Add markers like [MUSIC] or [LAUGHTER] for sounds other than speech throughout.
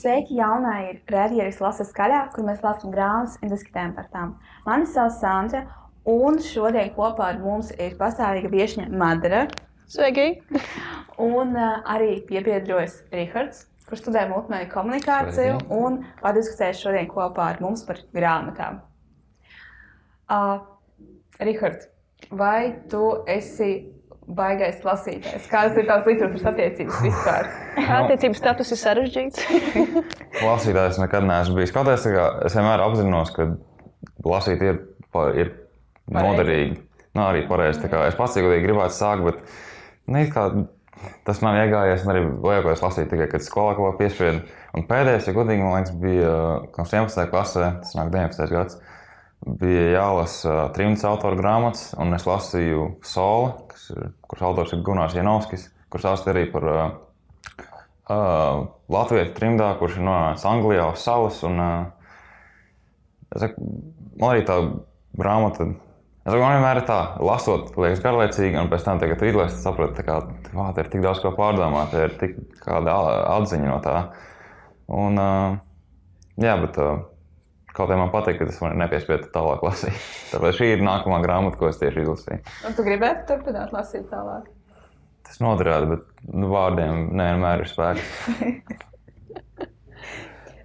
Sveiki, jaunā ir rēdieris lasa skaļā, kur mēs lasām grāmatas un diskutējam par tām. Mani sauc Sandra, un šodien kopā ar mums ir pastāvīga viešņa Madara. Sveiki! Un uh, arī piebiedrojas Rihards, kurš studē multimēdiju komunikāciju Sveiki. un padiskutēs šodien kopā ar mums par grāmatām. Uh, Rihards, vai tu esi baigais lasītājs? Kādas ir tavas literatūras attiecības vispār? [LAUGHS] Attiecības status ir sarežģīts. [LAUGHS] Lasītājs nekad neesmu bijis. Arī es vienmēr apzinos, ka lasīt ir, ir noderīgi. Nu, arī pareizi. Es pats godīgi gribētu sākt, bet nu, it kā tas man iegājies. un Arī vajagos lasīt tikai, kad skolā kaut ko piespiedu. Un pēdējais, ja godīgi, man liekas, bija kaut kas 11. klasē, tas nāk 19. gads. Bija jālasa trījus autora grāmatas, un es lasīju Soli, kurš autors ir Gunārs Janovskis, kurš stāsta arī par uh, uh, Latvijas trimdā, kurš ir nonācis Anglijā uz salas. Un, uh, saku, man arī tā grāmata, es saku, man vienmēr ir tā, lasot, liekas garlaicīgi, un pēc tam, kad tu izlasi, saproti, ka te ir tik daudz ko pārdomāt, ir tik kāda atziņa no tā. Un, uh, jā, bet uh, kaut kā man patīk, ka tas man ir nepiespiedu tālāk lasīt. Tāpēc šī ir nākamā grāmata, ko es tieši izlasīju. Un tu gribētu turpināt lasīt tālāk? Tas noderētu, bet nu, vārdiem nevienmēr ir spēks. [LAUGHS]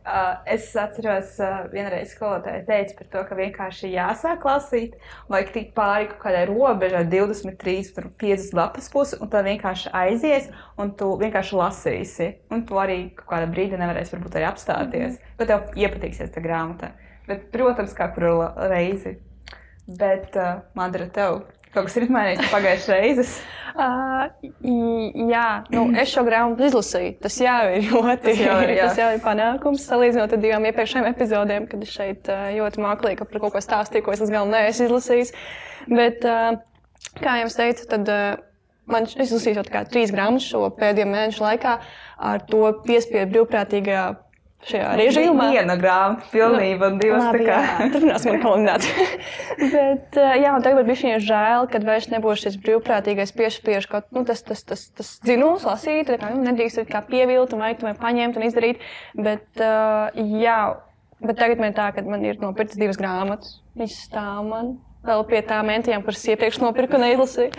Uh, es atceros, uh, vienreiz skolotāja teica par to, ka vienkārši jāsāk lasīt, vai tikt pāri kaut kādai robežai, 23, tur 50 lapas puses, un tad vienkārši aizies, un tu vienkārši lasīsi. Un tu arī kādā brīdī nevarēsi varbūt arī apstāties. Bet tev iepatīksies tā grāmata. Bet, protams, kā kuru reizi. Bet, uh, Madara, tev kaut kas ir mainījies pagājušajā reizes. [LAUGHS] Uh, jā, nu, es šo grāmatu izlasīju. Tas jau ir ļoti Tas jau ir, jā. [LAUGHS] tas jau ir panākums. Salīdzinot ar divām iepriekšējām epizodēm, kad es šeit uh, ļoti mākslīgi par kaut ko stāstīju, ko es līdz galam neesmu izlasījis. Bet, uh, kā jau es teicu, tad. Uh, Man es izlasīju jau trīs grāmatas šo pēdējo mēnešu laikā, ar to piespiedu brīvprātīgajā šajā režīmā. Viena grāmata, pilnība, un divas Labi, kā. jā, Turpināsim ar kalendāru. [LAUGHS] Bet, uh, jā, un tagad bija šī žēl, kad vairs nebūs šis brīvprātīgais piespiež, ka nu, tas, tas, tas, tas dzinulis lasīt, kā nu, nedrīkst kā pievilt un vajag to paņemt un izdarīt. Bet, uh, jā, bet tagad man ir tā, ka man ir nopirktas divas grāmatas. Viņas stāv man. Vēl pie tām mentijām, kuras iepriekš nopirku un neizlasīju.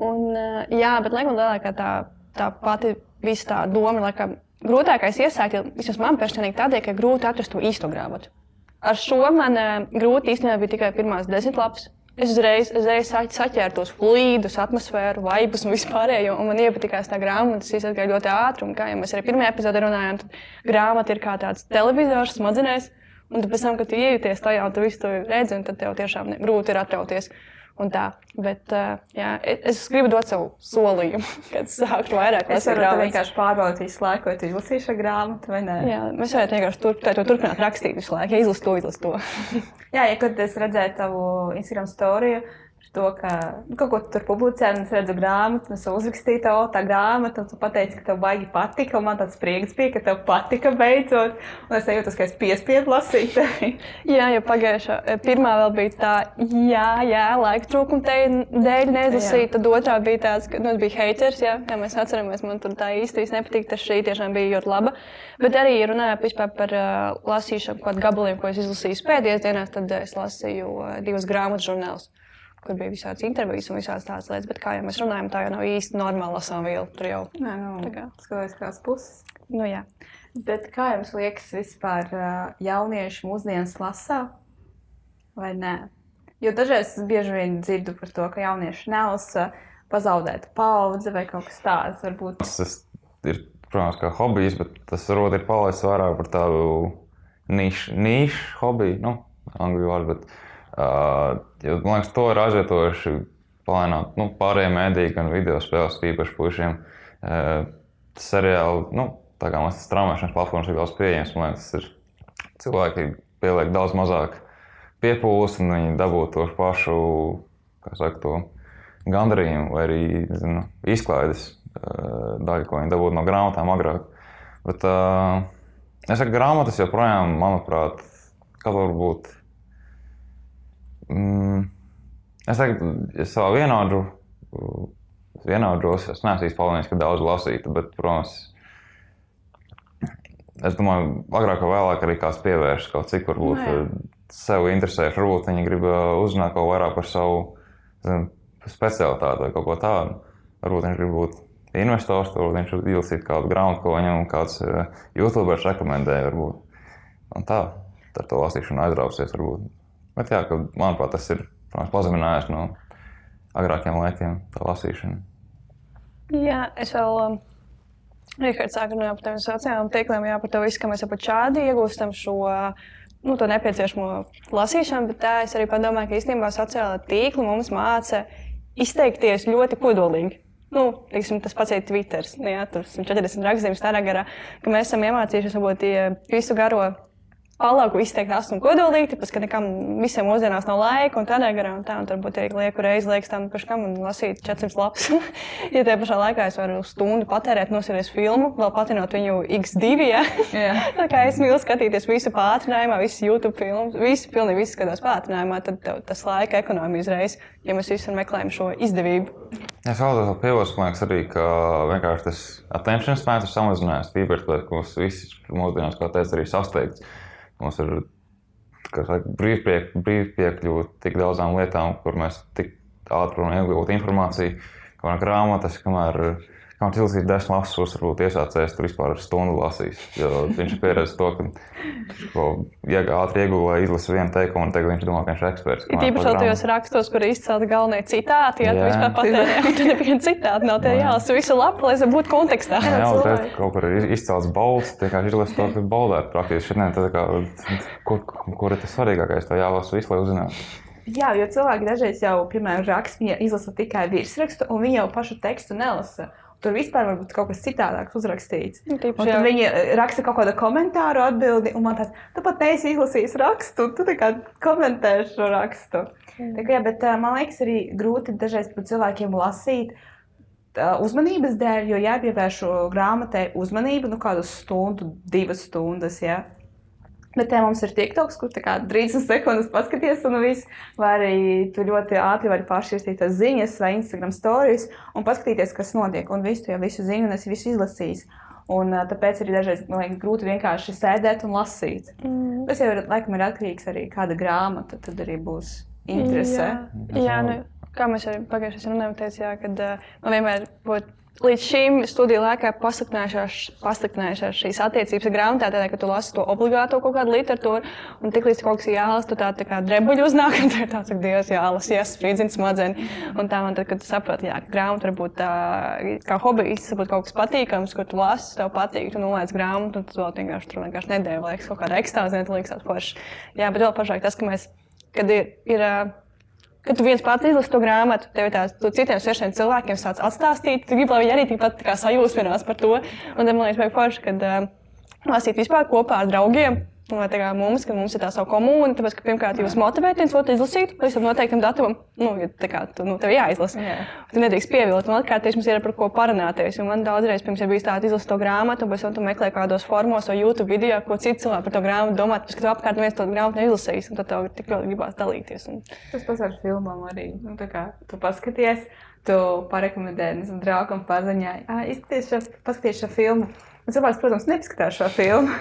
Un, uh, jā, bet laikam lielākā tā, tā pati visa tā doma, laikam, grūtākais iesākt, jo vismaz man personīgi tādēļ, ka grūti atrast to īsto grāmatu. Ar šo man eh, grūti īstenībā bija tikai pirmās desmit lapas. Es uzreiz, uzreiz sa- saķēru tos flīdus, atmosfēru, vaibus un vispārējo. Un man iepatikās tā grāmata, tas izgāja ļoti ātri. Un kā jau mēs arī pirmajā epizodē runājām, tad grāmata ir kā tāds televizors smadzenēs. Un pēc tam, kad tu iejūties tajā, un tu visu to redzi, tad tev tiešām grūti ir atrauties. Un tā. Bet uh, jā, es gribu dot savu solījumu, [LAUGHS] kad sākšu vairāk Es lasīt grāmatas. vienkārši pārbaudīt visu laiku, vai tu izlasīji šo grāmatu vai nē. Jā, mēs varētu vienkārši turp, tā- to turpināt rakstīt visu laiku, ja izlasīt to, izlasīt to. [LAUGHS] Jā, ja kad es redzēju tavu Instagram storiju, to, ka nu, kaut ko tu tur publicē, un es redzu grāmatu, un es uzrakstīju tev tā grāmatu, un tu pateici, ka tev baigi patika, un man tāds prieks bija, ka tev patika beidzot, un es jūtos, ka es piespiedu lasīt. [LAUGHS] Jā, jau pagājušā eh, pirmā vēl bija tā, jā, jā laika trūkuma dēļ neizlasīja. Tad otrā bija tāds, ka nu, es biju haters, jā, jā, mēs atceramies, man tur tā īsti īsti nepatīk. Tas šī tiešām bija ļoti laba. Bet arī runājot vispār par uh, lasīšanu, kādu gabaliem, ko es izlasīju pēdējās dienās, tad eh, es lasīju uh, divas grāmatas žurnālus. Kur bija visādas intervijas un visādas tādas lietas, bet kā jau mēs runājam, tā jau nav īsti normāla viela. Tur jau, Nē, nu, Tā kā. skaties, kādas puses. nu jā. Bet kā jums liekas, vispār jaunieši mūsdienas lasā vai nē? Jo dažreiz es bieži vien dzirdu par to, ka jaunieši nelasa, pazaudēt paudzi vai kaut kas tāds. Varbūt Tas ir, protams, kā hobijs, bet tas varbūt ir palaists vairāk par tādu nišu, nišu hobiju, nu, angļu vārdu. Bet, jo, man liekas, to ir aizvietojuši palēnāt nu, pārējiem mēdījiem, gan video spēles, īpaši pušiem. Seriāli, nu, tā kā mums tas traumēšanas platformas ir daudz pieejams, man liekas, tas ir cilvēki pieliek daudz mazāk piepūles un viņi dabū to pašu, kā saka, to gandarījumu vai arī zinu, izklaides daļu, ko viņi dabūtu no grāmatām agrāk. Bet uh, es saku, grāmatas joprojām, manuprāt, kaut varbūt. Mm, es teiktu, ja savā vienādu, vienādos, es neesmu īsti palīdzējis, ka daudz lasītu, bet, protams, es domāju, agrāk vai vēlāk arī kāds pievērš kaut cik, varbūt Nu jā. eh, sev interesējuši. Varbūt viņi grib eh, uzzināt kaut vairāk par savu zin, specialitāti vai kaut ko tādu. Varbūt viņš grib būt investors, varbūt viņš ir izlasīt kādu grāmatu, ko viņam kāds eh, YouTuberis rekomendēja. Varbūt. Un tā, ar to lasīšanu aizrausies. Varbūt. Bet jā, ka, manuprāt, tas ir protams, pazeminājies no agrākiem laikiem, tā lasīšana. Jā, es vēl. Um, Rihards sāka runāt par tādiem sociālajiem tīkliem, jā, par to visu, ka mēs pat šādi iegūstam šo nu, nepieciešamo lasīšanu, bet tā es arī padomāju, ka īstenībā sociālā tīkla mums māca izteikties ļoti kodolīgi. Nu, teiksim, tas pats ir Twitter. Nu, jā, tur ir 40 rakstījums tādā garā, ka mēs esam iemācījušies varbūt visu garo palāku izteikt asmu kodolīgi, tāpēc, ka nekam visiem mūsdienās nav laika un tādā garā un tā, un turbūt arī lieku reizi liekas tam pašam un lasīt 400 lapas. [LAUGHS] ja tajā pašā laikā es varu stundu patērēt, nosēties filmu, vēl patinot viņu X2, ja? Jā. [LAUGHS] tā kā es mīlu skatīties visu pātrinājumā, visas YouTube filmas, visu pilnīgi visu skatās pātrinājumā, tad tas laika ekonomija uzreiz, ja mēs visi meklējam šo izdevību. Es vēlos vēl piebilst, man liekas, arī, ka vienkārši tas attention spēks ir samazinājies. Tīpaši, ka mums visi mūsdienās, kā teicu, arī sasteigts. Mums ir brīvpiekļuve tik daudzām lietām, kur mēs tik ātri varam iegūt informāciju, kamēr grāmatas, kamēr, kamēr cilvēks desmit lasus, varbūt iesācējs tur vispār ar stundu lasīs. Viņš ir pieredzējis to, ka ieg- ātri iegūlē, izlasa vienu teikumu un tagad viņš domā, ka viņš ir eksperts. Ir par vēl tajos rakstos, kur ir izcelti galvenie citāti, ja tu vispār patērē, [LAUGHS] tad neviena citāta nav te jālasa visu lapu, lai būtu kontekstā. Jā, Jā, cilvēki. kaut kur ir izcēlts balss, tā kā izlasa to, kas baudē praktiski. Šodien tā kā, kur, kur ir tas svarīgākais, tā jālasa visu, lai uzzinātu. Jā, jo cilvēki dažreiz jau, piemēram, raksta, izlasa tikai virsrakstu, un viņi jau pašu tekstu nelasa. Tur vispār var būt kaut kas citādāks uzrakstīts. Nu, tīpaši, viņi eh, raksta kaut kādu komentāru, atbildi, un man tāds, tu pat neesi izlasījis rakstu, tu kā komentē šo rakstu. Tā kā, jā, bet eh, man liekas, arī grūti dažreiz par cilvēkiem lasīt. tā, Uzmanības dēļ, jo jāpievērš grāmatai uzmanība, nu, kādu stundu, divas stundas. Ja? Bet te mums ir TikToks, kur tā kā 30 sekundes paskaties, un viss. Vai arī tu ļoti ātri vari pāršķirstīt tās ziņas vai Instagram stories un paskatīties, kas notiek. Un visu tu jau visu zini, un es visu izlasīju. Un, ā, tāpēc arī dažreiz man liekas, grūti vienkārši sēdēt un lasīt. Mm. Tas jau ir, laikam, ir atkarīgs arī no kāda grāmata, tad arī būs interese. Jā, jā nu, kā mēs arī pagājušajā runājām, teicām, ka uh, man vienmēr būtu līdz šim studiju laikā pasliktinājušās šīs attiecības grāmatā, tādā, ka tu lasi to obligāto kaut kādu literatūru, un tiklīdz kaut kas ir jālasa, tu tā, tā kā drebuļi uznāk, [LAUGHS] un tur ir tāds, ka Dievs jālasa, jāsprīdzina smadzenes. Un tā man tad, kad tu saproti, jā, ka grāmata varbūt tā, kā hobijs, varbūt kaut kas patīkams, ko tu lasi, tev patīk, tu nolaic grāmatu, un tu vēl vienkārši tur vienkārši nedēļu liekas kaut kāda ekstāze, un liekas tāds foršs. Jā, bet vēl pašāk tas, ka mēs, kad ir, ir ā, Kad tu viens pats izlasi to grāmatu, tev tu citiem svešiem cilvēkiem sāc atstāstīt, tu gribi, lai viņi arī tikpat sajūsminās par to. Un tad man liekas, vajag forši, kad uh, lasīt vispār kopā ar draugiem. Un Vai tā kā mums, ka mums ir tā sava komūna, tāpēc, ka pirmkārt jūs motivējat viens otru izlasīt, līdz tam noteiktam datumam, nu, ja tā kā tu, nu, tev jāizlasa. Jā. Tu nedrīkst pievilkt, un otrkārt, mums ir par ko parunāties. Un man daudzreiz pirms ir bijis tāds, izlasīt to grāmatu, un pēc tam tu meklē kādos formos vai YouTube video, ko citi cilvēki par to grāmatu domā, tāpēc, ka tu apkārt neviens to grāmatu neizlasījis, un tad tev tik ļoti gribās dalīties. Un... Tas pats ar filmām arī. Nu, tā kā tu paskaties, tu parekomendēji draugam, paziņāji, ah, izskaties šo, paskaties šo filmu. Un cilvēks, protams, nepaskatās šo filmu.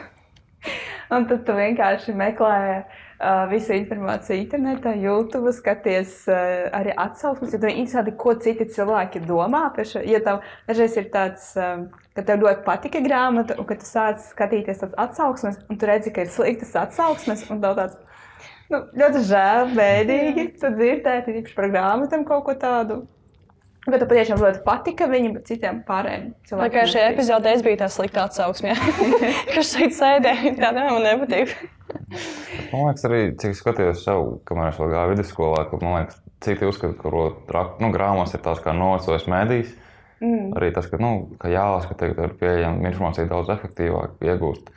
Un tad tu vienkārši meklē uh, visu informāciju internetā, YouTube, skaties uh, arī atsauksmes, jo tev ir interesanti, ko citi cilvēki domā par šo. Ja tev dažreiz ir tāds, um, ka tev ļoti patika grāmata, un ka tu sāc skatīties tās atsauksmes, un tu redzi, ka ir sliktas atsauksmes, un tev tāds. Nu, ļoti žēl, bēdīgi tu dzirdēt, īpaši par grāmatām kaut ko tādu. Ka tu patiešām ļoti patika viņam, bet citiem pārējiem Tā cilvēkiem. kā šajā epizodē es biju tā slikta atsauksme, [LAUGHS] kas šeit sēdēja. Tā man nepatīk. Man liekas, arī cik es skatījos sev, kamēr es vēl gāju vidusskolā, ka man liekas, citi uzskata, ka nu, grāmatas ir tās kā novecojis mēdījis. Mm. Arī tas, ka, nu, ka jālasa, ka tagad ir pieejama informācija daudz efektīvāk iegūst.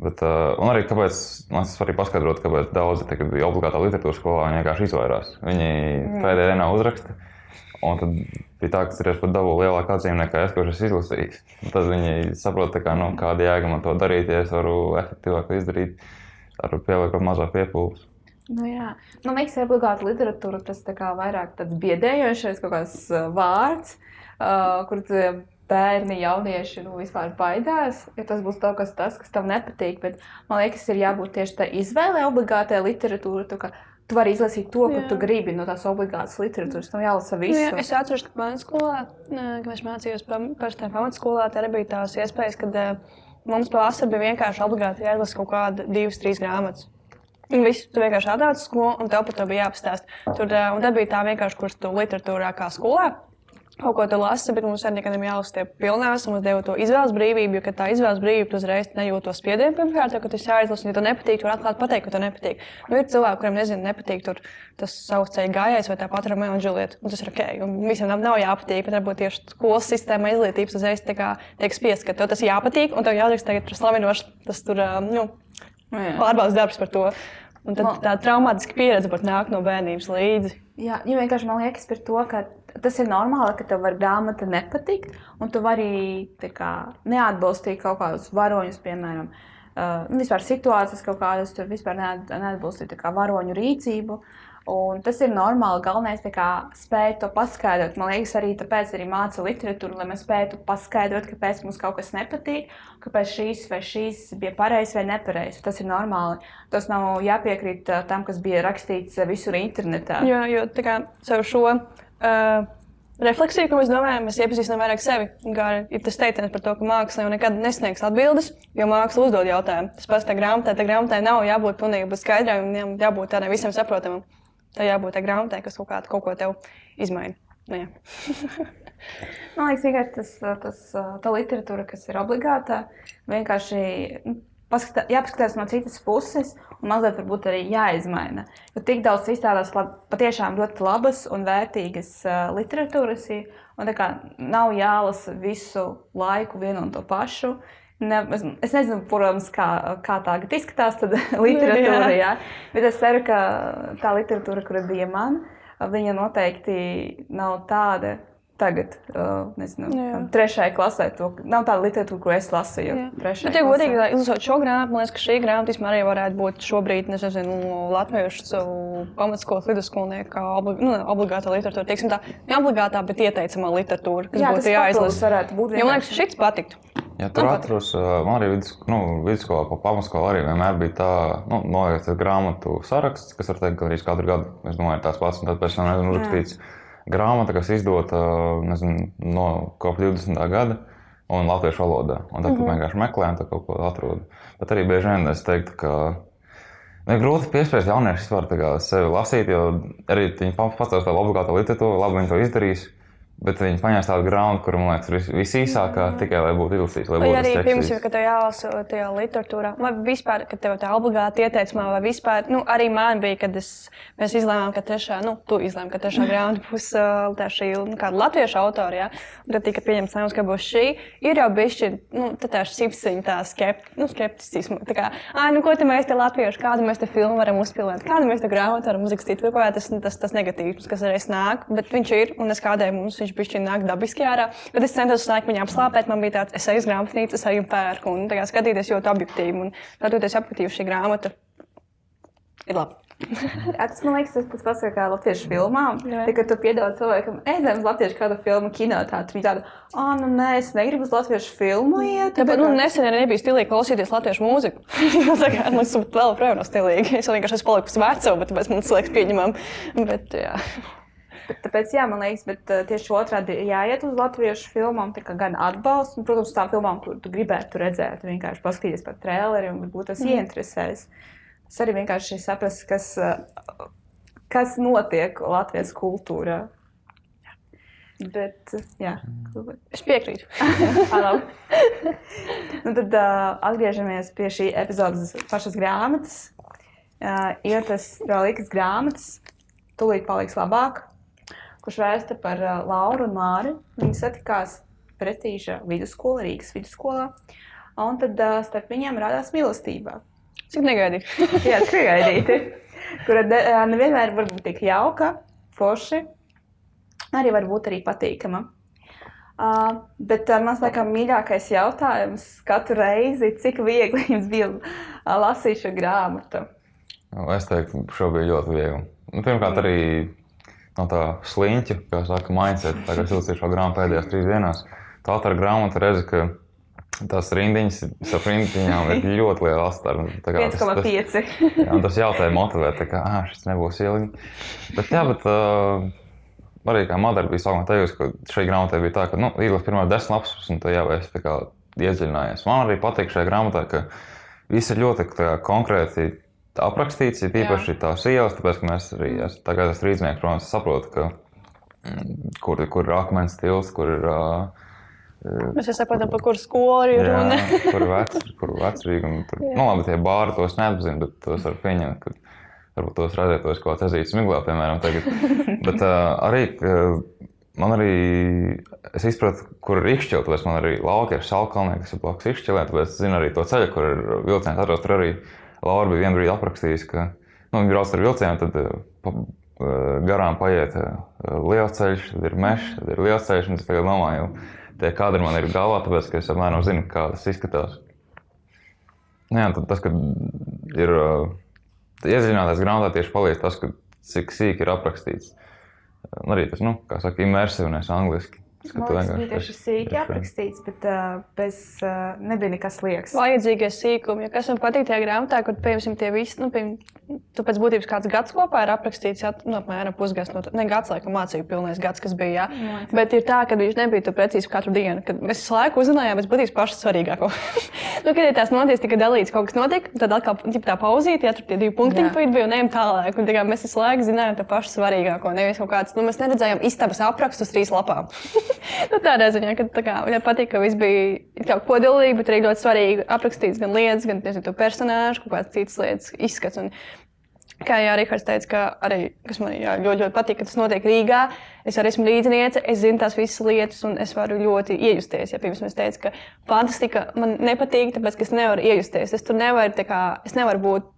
Bet, uh, un arī kāpēc, man tas arī paskaidrot, kāpēc daudzi tagad bija obligātā literatūras skolā, viņi vienkārši izvairās. Viņi mm. pēdējā dienā uzraksta. Un tad bija tā, ka es pat dabūju lielāku atzīmi nekā es, kurš esmu izlasījis. Tad viņi saprot, kā, nu, kāda jēga man to darīt, ja es varu efektīvāk izdarīt, ar pieliekot mazāk piepūles. Nu, jā, man liekas, ka obligāti literatūra tas tā vairāk tāds biedējošais kaut kāds uh, vārds, uh, kur bērni, jaunieši nu, vispār baidās, ja tas būs kaut kas tāds, kas tam nepatīk. Bet man liekas, ir jābūt tieši tā izvēlē, obligātai literatūrai. Tu, vari izlasīt to, ko Jā. tu gribi no tās obligātas literatūras. Nav jālasa. Nu, jā, es atceros, ka manā skolā, kad es mācījos parastā pamatskolā, tā arī bija tās iespējas, kad eh, mums pavasarī bija vienkārši obligāti jāizlasa kaut kāda divas, trīs grāmatas. Un viss, tu vienkārši atnāc uz skolu, un tev par to bija jāpastāst. Tur, eh, un tā bija tā vienkārši kurs tu literatūrā kā skolā. Kaut ko tu lasi, bet mums arī jālasa tie pilnās, un mums deva to izvēles brīvību, jo, kad tā izvēles brīvība, tu uzreiz nejūti to spiedienu pirmkārt, kad tas jāizlasa, un ja tev nepatīk, tu vari atklāt pateikt, ka tev nepatīk. Nu, ir cilvēki, kuriem, nezinu, nepatīk tur tas savs ceļš gājējs vai tā patra Romeo un Julieta, un tas ir ok, un visiem nav, nav jāpatīk, bet varbūt tieši skolas sistēma izglītības uzreiz tiek spiest, ka tev tas jāpatīk, un tev jādara tagad tur slavinošs, tas tur, nu, Nu, pārbaudas darbs par to. Un tad tā traumātiska pieredze var nākt no bērnības līdzi. Jā, jo vienkārši man liekas par to, ka tas ir normāli, ka tev var grāmata nepatikt, un tu vari kā, neatbalstīt kaut kādus varoņus, piemēram, uh, vispār situācijas kaut kādas, tur vispār neat- neatbalstīt kā varoņu rīcību. Un tas ir normāli. Galvenais ir spēt to paskaidrot. Man liekas, arī tāpēc arī māca literatūru, lai mēs spētu paskaidrot, kāpēc mums kaut kas nepatīk, kāpēc šīs vai šīs bija pareizs vai nepareizs. Tas ir normāli. Tas nav jāpiekrīt uh, tam, kas bija rakstīts uh, visur internetā. Jo, jo tā kā caur šo uh, refleksiju, ko mēs domājam, mēs iepazīstinām vairāk sevi. Kā ir tas teiciens par to, ka māksla jau nekad nesniegs atbildes, jo māksla uzdod jautājumu. Tas pats tā grāmatā, tā grāmatai nav jābūt pilnīgi jā- jābūt tādai visam saprotamam. Tā jābūt tā grāmatai, kas kaut, kā, kaut ko tev izmaina. Nu. Man liekas, vienkārši tas, tas, tā literatūra, kas ir obligāta, vienkārši nu, paskatā, jāpaskatās no citas puses, un mazliet varbūt arī jāizmaina. Jo tik daudz izstrādās lab, patiešām ļoti labas un vērtīgas uh, literatūras, un tā kā nav jālasa visu laiku vienu un to pašu. Ne, es, es nezinu, protams, kā, kā tā izskatās tad [LAUGHS] literatūra, Jā. jā. bet es ceru, ka tā literatūra, kura bija man, viņa noteikti nav tāda tagad, uh, nezinu, Jā. tam trešajai klasē. To, nav tāda literatūra, ko es lasīju. Jā. Bet, ja godīgi, izlasot šo grāmatu, man liekas, ka šī grāmata vispār arī varētu būt šobrīd, nezinu, latviešu pamatskolas vidusskolnieku kā oblig, nu, ne obligāta literatūra. Teiksim tā, ne obligātā, bet ieteicamā literatūra, kas Jā, būtu jāizlasa. varētu būt. Jo man liekas, šis patiktu. Ja tur atceros, man arī vidus, nu, vidusskolā, pa pamatskolā arī vienmēr bija tā, nu, noiet grāmatu saraksts, kas var teikt, ka arī katru gadu, es domāju, tās pats, un tad pēc tam nezinu, uzrakstīts grāmata, kas izdota, nezinu, no kaut 20. gada. Un latviešu valodā. Un tad mm -hmm. vienkārši meklējām, tā kaut ko atrod. Bet arī bieži vien es teiktu, ka nu, ir grūti piespiest jauniešus vispār tā kā sevi lasīt, jo arī viņi pastāv tādu obligātu literatūru, labi viņi to izdarīs. Bet viņi paņēma tādu grāmatu, kur, man liekas, ir vis- visīsākā, tikai lai būtu. Lai Vai arī, jau, kad tev jālasa tajā literatūrā, vai vispār, kad tev tā obligāti ieteicamā, vai vispār, nu, arī man bija, kad es, mēs izlēmām, ka trešā, nu, tu izlēmi, ka trešā grāmata [LAUGHS] būs tā šī, nu, kāda latviešu autora, jā, un tad tika pieņemts lēmums, ka būs šī, ir jau bišķi, nu, tā tā sipsiņa, tā skept, nu, skepticisma, tā kā, ā, nu, ko te mēs te latviešu, kādu mēs te filmu varam uzpildīt, kādu mēs te grāmatu varam uzrakstīt, kaut kā tas, tas, tas negatīvs, kas reiz nāk, bet viņš ir, un es kādēļ mums viņš bišķi nāk dabiski ārā, bet es centos laiku viņām slāpēt, man bija tāds, es eju uz grāmatnīcu, es eju pērku, un tā kā skatīties ļoti objektīvi, un skatoties objektīvi šī grāmata ir labi. [LAUGHS] Tas man liekas, tas pats pats kā latviešu filmām. Jā. Tad, kad tu piedāvā cilvēkam, ejam uz latviešu kādu filmu, kino tādu, viņi tādu, ah, nu nē, es negribu uz latviešu filmu iet. Tāpēc nu, nesen arī nebija stilīgi klausīties latviešu mūziku. [LAUGHS] tā kā man tas vēl projām nav stilīgi. Es vienkārši esmu palikusi veca, bet tāpēc man tas liekas pieņemam. Bet, jā. Tāpēc, jā, man liekas, bet uh, tieši otrādi ir jāiet uz latviešu filmām, tā kā gan atbalsts, un, protams, tām filmām, kur tu gribētu redzēt, vienkārši paskatīties par traileri un varbūt tas mm. ieinteresēs. Es arī vienkārši saprastu, kas, uh, kas notiek Latvijas kultūrā. Bet, uh, jā, Es piekrītu. [LAUGHS] Nu, tad uh, atgriežamies pie šī epizodes pašas grāmatas. Uh, ir tas reliģijas grāmatas, tūlīt paliks labāk, kurš vēsta par uh, Lauru un Māri. Viņi satikās prestiža vidusskolā, Rīgas vidusskolā. Un tad uh, starp viņiem radās mīlestība. Cik negaidīju. [LAUGHS] Jā, tas ir gaidīti. Kura de- ā, nevienmēr var būt tik jauka, forši, arī var būt arī patīkama. Uh, bet uh, mans laikam mīļākais jautājums katru reizi, cik viegli jums bija uh, lasīt šo grāmatu? Nu, Es teiktu, šo bija ļoti viegli. Nu, pirmkārt, arī no tā sliņķa, kā saka, mindset, tā kā es izlasīju šo grāmatu pēdējās trīs dienās. katra grāmata redz, ka tās rindiņas, starp rindiņām ir ļoti liela. Tā tas- tas- 1,5. Jā, tas jautāja motivē, tā kā ah, šis nebūs ilgi. Bet, jā, bet uh, arī kā Madara bija sākumā teikusi, ka šai grāmatai bija tā, ka nu, izlasa pirmā desmit lapas, un tu jau esi tā kā iedziļinājies. Man arī patīk šajā grāmatā, ka viss ir ļoti tā kā, konkrēti aprakstīts, ir īpaši tās ielas, tāpēc, ka mēs arī, es, tagad esmu rīznieks, protams, saprotu, ka mm, kur, kur ir akmens stils, kur ir uh, Mēs jau saprotam, par kuru skolu ir runa. Jā, [LAUGHS] kur vec, kur vecrīgi. Tur, nu, labi, tie bāri tos neapzina, bet tos var pieņemt, ka varbūt tos redzētos kaut kāds ezīts miglā, piemēram, tagad. [LAUGHS] Bet uh, arī uh, man arī, es izpratu, kur ir izšķilt, tāpēc man arī lauki ir šalkalnē, kas ir blakus izšķilē, tāpēc es zinu arī to ceļu, kur ir vilciens atrodas. Tur arī Laura bija vienbrīd aprakstījis, ka, nu, viņi brauc ar vilcienu, tad uh, pa, uh, garām paiet uh, liels ceļš, tad ir mežs, tad ir liels ceļš, es domāju, tie kadri man ir galvā, tāpēc, ka es apmēram zinu, kā tas izskatās. Jā, tas, ka ir iedziļināties grāmatā, tieši palīdz tas, ka cik sīki ir aprakstīts. Arī tas, nu, kā saka, imersīvais angliski. Man liekas, bija tieši sīki aprakstīts, bet uh, bez, uh, nebija nekas liekas. Vajadzīgie sīkumi, jo kas man patīk tajā grāmatā, kur, piemēram, tie visi, nu, piemēram, tu pēc būtības kāds gads kopā ir aprakstīts, jā, nu, apmēram pusgads, no, ne gads, laikam, mācību pilnais gads, kas bija, jā. Bet ir tā, ka viņš nebija tur precīzi katru dienu, kad mēs visu laiku uzzinājām, pēc būtības pašu svarīgāko. [LAUGHS] nu, kad ir tās noties, tika dalīts, kaut kas notiek, tad atkal ģip, tā pauzīte, ja tur tie divi punktiņi Jā. pa bija un ejam tālāk. Un, tā mēs visu laiku zinājām to pašu svarīgāko. Nevis kaut kāds, nu, mēs neredzējām istabas aprakstus trīs lapām. [LAUGHS] nu, tādā ziņā, ka tā kā, man patīk, ka viss bija kā kodolīgi, bet arī ļoti svarīgi aprakstīts gan lietas, gan nezinu, personāžu, kaut kādas citas lietas izskats. Un, Kā jau Rihards teica, ka arī, kas man jā, ļoti, ļoti patīk, ka tas notiek Rīgā. Es arī esmu līdziniece, es zinu tās visas lietas, un es varu ļoti iejusties. Ja pirms es teicu, ka fantastika man nepatīk, tāpēc es nevaru iejusties. Es tur nevaru, kā, es nevaru būt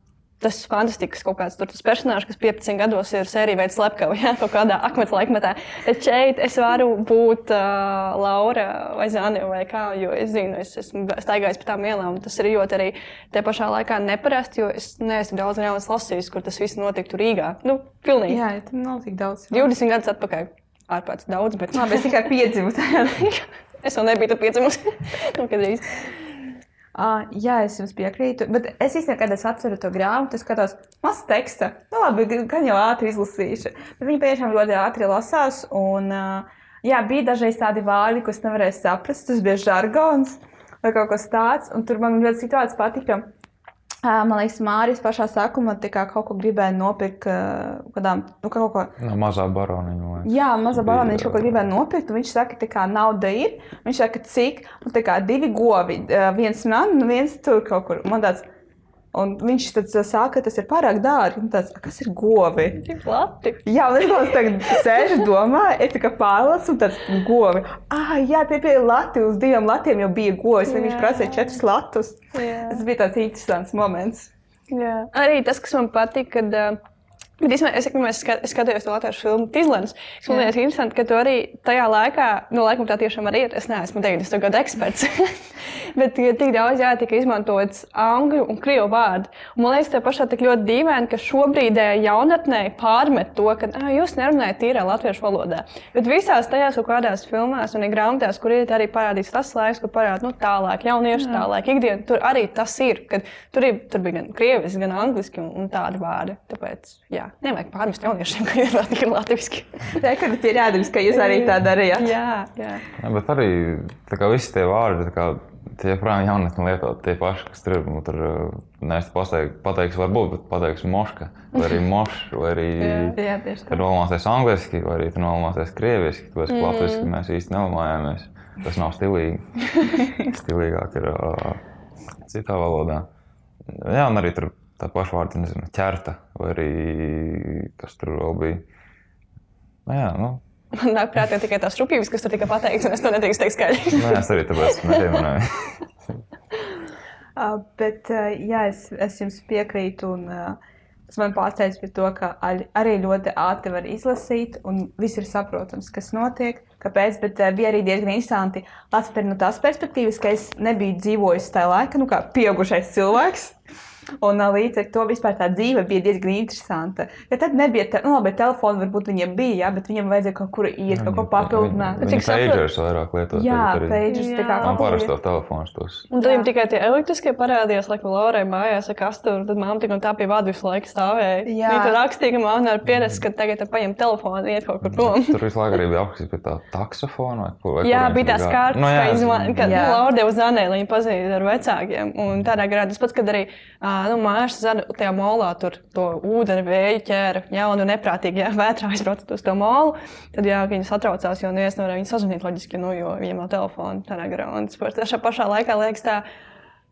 tas fantastisks kaut kāds tur, tas personāžs, kas 15 gados ir sērija veids slepkavu, ja, kaut kādā akmens laikmetā. Bet šeit es varu būt uh, Laura vai Zāne vai kā, jo es zinu, es esmu staigājis pa tām ielām. un Tas ir ļoti arī te pašā laikā neparasti, jo es neesmu daudz grāmatas lasījis, kur tas viss notiktu Rīgā. Nu, pilnīgi. Jā, tam nav tik daudz. 20 gadus atpakaļ. Ārpēc daudz, bet Labi, es tikai piedzimu tajā. [LAUGHS] es vēl nebiju tur piedzimusi. [LAUGHS] Nu, kad drīz. Uh, jā, es jums piekrītu. Bet es īstenībā, kad es atceru to grāmatu, skatos, maz teksta. Nu, labi, gan jau ātri izlasīšu. Bet viņi tiešām ļoti ātri lasās. Un, uh, jā, bija dažreiz tādi vārdi, ko es nevarēju saprast. Tas bija žargons vai kaut kas tāds. Un tur man ļoti situācija patika. Man liekas, Mārijas pašā sākumā kā kaut ko gribēja nopirkt, kādām, nu, kaut ko No mazā baroniņa. Jā, mazā balonā viņš kaut ko gribēja nopirkt. Viņš saka, ka nauda ir. Viņš saka, cik? Un tā kā divi govi, viens man, viens tur kaut kur. Man tāds, un viņš tad saka, ka tas ir pārāk dārgi. Un Tāds, "A, kas ir govi? Tik lati. Jā, un es domāju, tagad sēžu domā, es kā pārlasu, un tāds govi. Ah, jā, tie bija lati, uz diviem latiem jau bija govis, un viņš prasīja četrus latus. Jā. Tas bija tāds interesants moments. Jā. Arī tas, kas man patīk, kad. Uh, Bet īstenībā es, pirmais skat, es skatījos to latviešu filmu Tīslens. Es Jā. domāju, ka interesanti, ka tu arī tajā laikā, nu, laikam tā tiešām arī ir. Es neesmu 90 gadu eksperts. [LAUGHS] Bet ja tik daudz jā, tika izmantots angļu un krievu vārdu. Un man liekas, tā pašā tik ļoti dīvaini, ka šobrīd eh, jaunatnē pārmet to, ka "Ā, jūs nerunājat tīrā latviešu valodā. Bet visās tajās kaut kādās filmās un grāmatās, kur ir arī parādīts tas laiks, kur parādās nu, tālāk, jauniešu tālāk, ikdiena. Tur arī tas ir, kad tur, ir, tur bija gan krieviski, gan angliski un, un tādi vārdi. Tāpēc, jā, nevajag pārmest jauniešiem, ka ir vēl tikai latviešu. Tā kā pierādījums, ka jūs arī tā darījāt. Jā, jā. Jā, bet arī visi tie vārdi, kā tie joprojām jaunatni lietot tie paši, kas tur ir. nu, Tur uh, nevis pateiks, pateiks varbūt, bet pateiks moška, vai arī mošs, vai arī [LAUGHS] nolamāsies angliski, vai arī tur nolamāsies krieviski, tāpēc, ka latviski mēs īsti nelamājāmies. Tas nav stilīgi. [LAUGHS] Stilīgāk ir uh, citā valodā. Jā, un arī tur tā paša vārda, nezinu, ķerta, vai arī kas tur vēl bija. Nu, jā, nu, Man nāk prātā tikai tās rupjības, kas tur tika pateikts, un es to nedrīkstu teikt skaļi. nu, es arī tāpēc nepieminēju. [LAUGHS] Uh, bet uh, jā, es, es jums piekrītu. Un, uh, tas man pārsteidz par to, ka arī- ļoti ātri var izlasīt, un viss ir saprotams, kas notiek. Kāpēc? Bet uh, bija arī diezgan interesanti lasīt no tās perspektīvas, ka es nebiju dzīvojis tajā laikā, nu, kā pieaugušais cilvēks. Un uh, līdz ar to vispār tā dzīve bija diezgan interesanta. Ja tad nebija, te, nu, labi, telefona varbūt viņiem bija, jā, bet viņiem vajadzēja kaut kur iet, kaut ko papildināt. Viņi saprotu- pagers vairāk lietot. Jā, pages tā kā Jā. Man parasti kur tos telefonus tos. Un tad Jā. viņam tikai tie elektriskie parādījās, laikam, Laurai mājās ar kasturu. Tad mamma tik un tā pie vada visu laiku stāvēja. Jā. Viņa tur rakstīja, ka mamma ir pierasts, ka tagad paņem telefonu un iet kaut kur prom. Tur visu laiku arī bija apgājis pie tā taksofona. vai ko- vai Jā, bija tās kārtas, Nu, jā, ka, izman, ka nu, Jā. Laura deva zvanīt, lai viņa pazīstinātu ar vecākiem. Un tādā garā tas pats, kad arī ā, nu, mājas zana tajā molā tur to ūdeni vēju ķēra jaunu neprātīgi, jā, vētrā aizbraucat uz to molu. Tad, jā, viņi satraucās, jo neviens nevarēja viņu sazvanīt loģiski, nu, jo viņiem nav telefona tādā garā. Un tas tā pašā laikā liekas tā,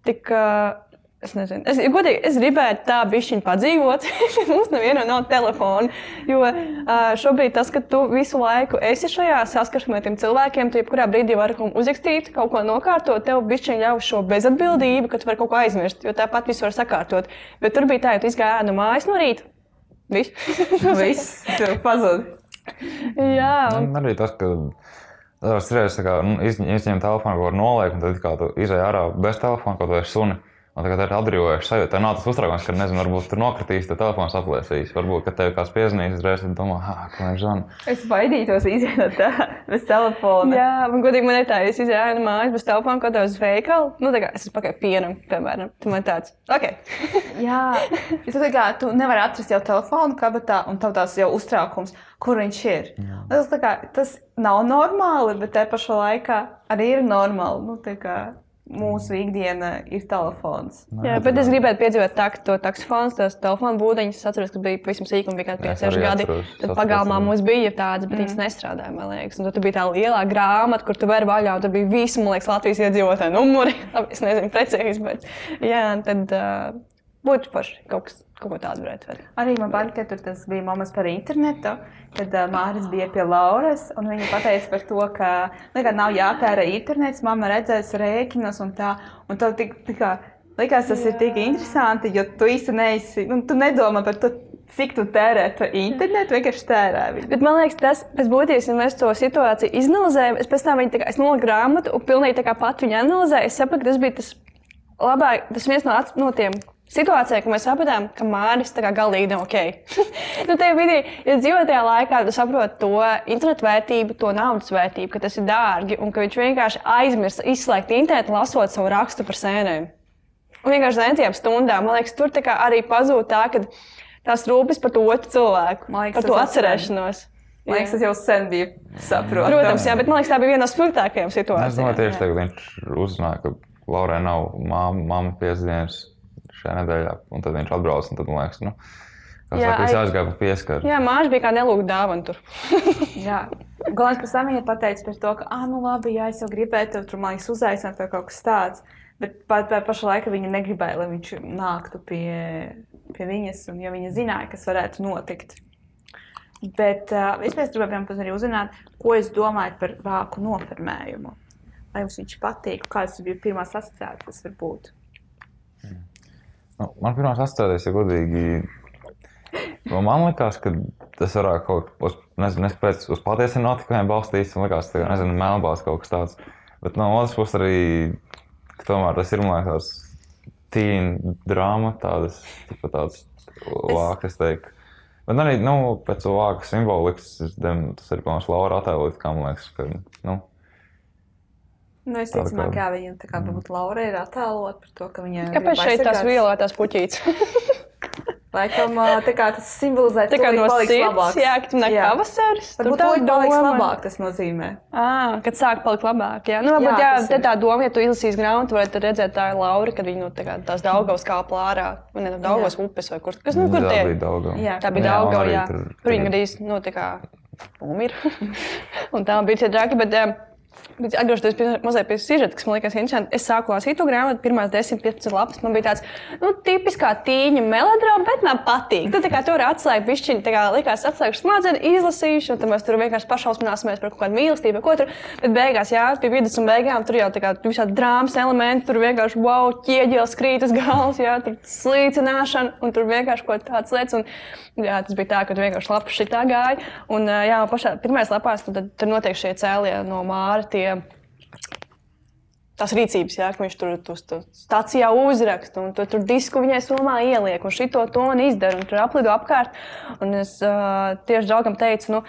tik. ā, Es nezinu, es, godīgi, es gribētu tā bišķiņu padzīvot. [LAUGHS] Mums nevienam nav telefona. Jo šobrīd tas, ka tu visu laiku esi šajā saskarsmē ar tiem cilvēkiem, tu jebkurā brīdī vari kaut ko uzrakstīt, kaut ko nokārtot, tev bišķiņu ļauj šo bezatbildību, ka tu vari kaut ko aizmirst, jo tāpat visu var sakārtot. Bet tur bija tā, ka tu izgāji no mājas no rīta. Viss. [LAUGHS] viss tur pazūd. Jā, un Man arī tas, ka tā kā, nu, izņem, izņem telefonu, ko var noliekt, un tad kā tu izēj ārā bez telefona, kaut vai suni. Un tagad ir atbrīvojuši sajūta. Tā nav tas uztraukums, ka, nezinu, varbūt tur nokritīs, tad telefons aplēsīs. Varbūt, ka tev kāds piezvanīs, uzreiz domā, ah, ko viņš zvana. Es baidītos iziet no tā bez telefona. Jā, man godīgi man ir tā, es izgāju no mājas bez telefona, kaut kādā uz veikalu. Nu, tā kā es esmu pakaļ pienam, piemēram. Tu man tāds, ok. [LAUGHS] Jā, tu, tā kā, tu nevari atrast jau telefonu kabatā, un tev tās jau uztraukums, kur viņš ir. Tas, tā kā, tas nav normāli, bet te pašā laikā arī ir normāli. Nu, tā mūsu ikdiena ir telefons. Jā, bet es gribētu piedzīvot tā, ka to taksofons, tās telefona būdiņas, es atceros, ka bija pavisam sīkumi, bija kādi es 5, arī 6 gadi. Tad pagalmā mums bija tādas, bet viņas nestrādāja, man liekas. Un tad bija tā lielā grāmata, kur tu vari vaļā, un tur bija visi, man liekas, Latvijas iedzīvotāju numuri. [LAUGHS] Es nezinu precīzi, bet jā, tad uh, būtu forši kaut, kas, kaut ko tādu varētu darīt. Arī man patīk, ka tur bija moments par internetu, kad uh, Mārcis bija pie Lauras, un viņa pateica par to, ka nekad nav jāpēra internets, mamma redzēs rēķinus un tā, un tev tik, tā kā, likās tas Jā. ir tik interesanti, jo tu īsti neesi, nu, tu nedomā par to, cik tu tērē to internetu, vienkārši tērē viņu. Bet man liekas, tas pēc būtības, ja mēs to situāciju izanalizējam, es pēc tam viņu tā noliku grāmatu un pilnīgi tā kā pat viņu analizēju. Es sapratu, ka tas bija tas labāk, tas viens no, no tiem situācijām, ka mēs sapratām, ka Mārcis tā kā galīgi nav ok. [LAUGHS] nu, tajā brīdī, ja dzīvo tajā laikā, tu saproti to internetu vērtību, to naudas vērtību, ka tas ir dārgi un ka viņš vienkārši aizmirst izslēgt internetu, lasot savu rakstu par sēnēm. Un vienkārši zināmām stundām, man liekas, tur arī pazūd tā, ka tās rūpes par to otru cilvēku, Man liekas, par to atcerēšanos. Man liekas, tas jau sen bija saprotams. Protams, jā, bet man liekas, tā bija viena no spilgtākajām Es domāju, situācijām. tieši tagad viņš uzzināja, ka Laurai nav māma, māma piesdienas šajā nedēļā, un tad viņš atbrauc, un tad, man liekas, nu, kā Jā, saka, aizgāja pa pieskaru. Jā, māša bija kā nelūgta dāvana tur. [LAUGHS] Jā, galvenais pēc tam viņa pateica par to, ka, ah, nu labi, jā, es jau gribēju tev tur, man liekas, uzaicināt vai kaut kas tāds. Bet pat tā pašā laikā viņa negribēja, lai viņš nāktu pie, pie viņas, un, jo viņa zināja, kas varētu notikt. Bet uh, es gribēju arī uzzināt, ko jūs domājat par vāku noformējumu. Vai jums viņš patīk, kādas bija pirmās asociācijas varbūt? Nu, man pirmā asociēties, ja godīgi, nu, man liekas, ka tas varētu kaut kā, nezinu, pēc uz patiesiem notikumiem balstīts, man liekas, tā nezinu, melnbās kaut kas tāds. Bet no otras puses arī, ka tomēr tas ir, man liekas, tīna drāma, tādas, tipa tādas vākas, teiktu. Bet arī, nu, pēc to vāku simbolikas, tas ir, piemēram, Laura attēlot, kā man liekas, ka, nu, Nu, es Tā domāju, kā- ka viņa tā kā varbūt Laura ir attēlot par to, ka viņa Kāpēc grib šeit tās vielētās puķītes? [LAUGHS] Laikam, tā tas simbolizē Tā kā tūlīt no sirds, labāks. jā, ka tu nāk Jā. pavasaris. Varbūt tā tā paliks doma. labāk, tas nozīmē. À, kad sāk palikt labāk. Jā, nu, varbūt, Jā, jā, tā ir. tā doma, ja tu izlasīsi grāmatu, varētu redzēt, tā ir Laura, kad viņa no tā kā, tās Daugavas kāpa ārā, vai ne Daugavas upes vai kur. Kas, nu, kur tā tie? bija daudz. Jā. Tā bija un Daugava, jā. tur- viņa gandrīz, nu, tā kā umir. [LAUGHS] un tā bija tie draki, bet um, Bet atgriežoties pie mazliet pie sižeta, kas man liekas interesanti, es sāku lasīt to grāmatu, pirmās 10, 15 lapas. Man bija tāds, nu, tipiskā tīņa melodrama, bet man patīk. Tad, kā tur atslēga pišķiņa, tā kā likās, atslēgšu smadzenes, izlasīšu, un tad mēs tur vienkārši pašausmināsimies par kaut kādu mīlestību, ko tur. Bet beigās, jā, pie vidus un beigām tur jau tā kā visādi drāmas elementi, tur vienkārši wow, ķieģelis krīt uz galvas, jā, tur slīcināšana, un tur vienkārši kaut kā tāds lietas. Un, jā, tas bija tā, ka tu vienkārši lapas šitā gāja. Un, jā, pašā pirmajās lapās tad, tad, tur notiek šie cēlie no māra. Tie, tās rīcības, jā, ka viņš tur uz stācijā uzraksta, un to, tur disku viņai somā ieliek, un šito to izdara, un tur aplido apkārt. Un es uh, tieši draugam teicu, nu,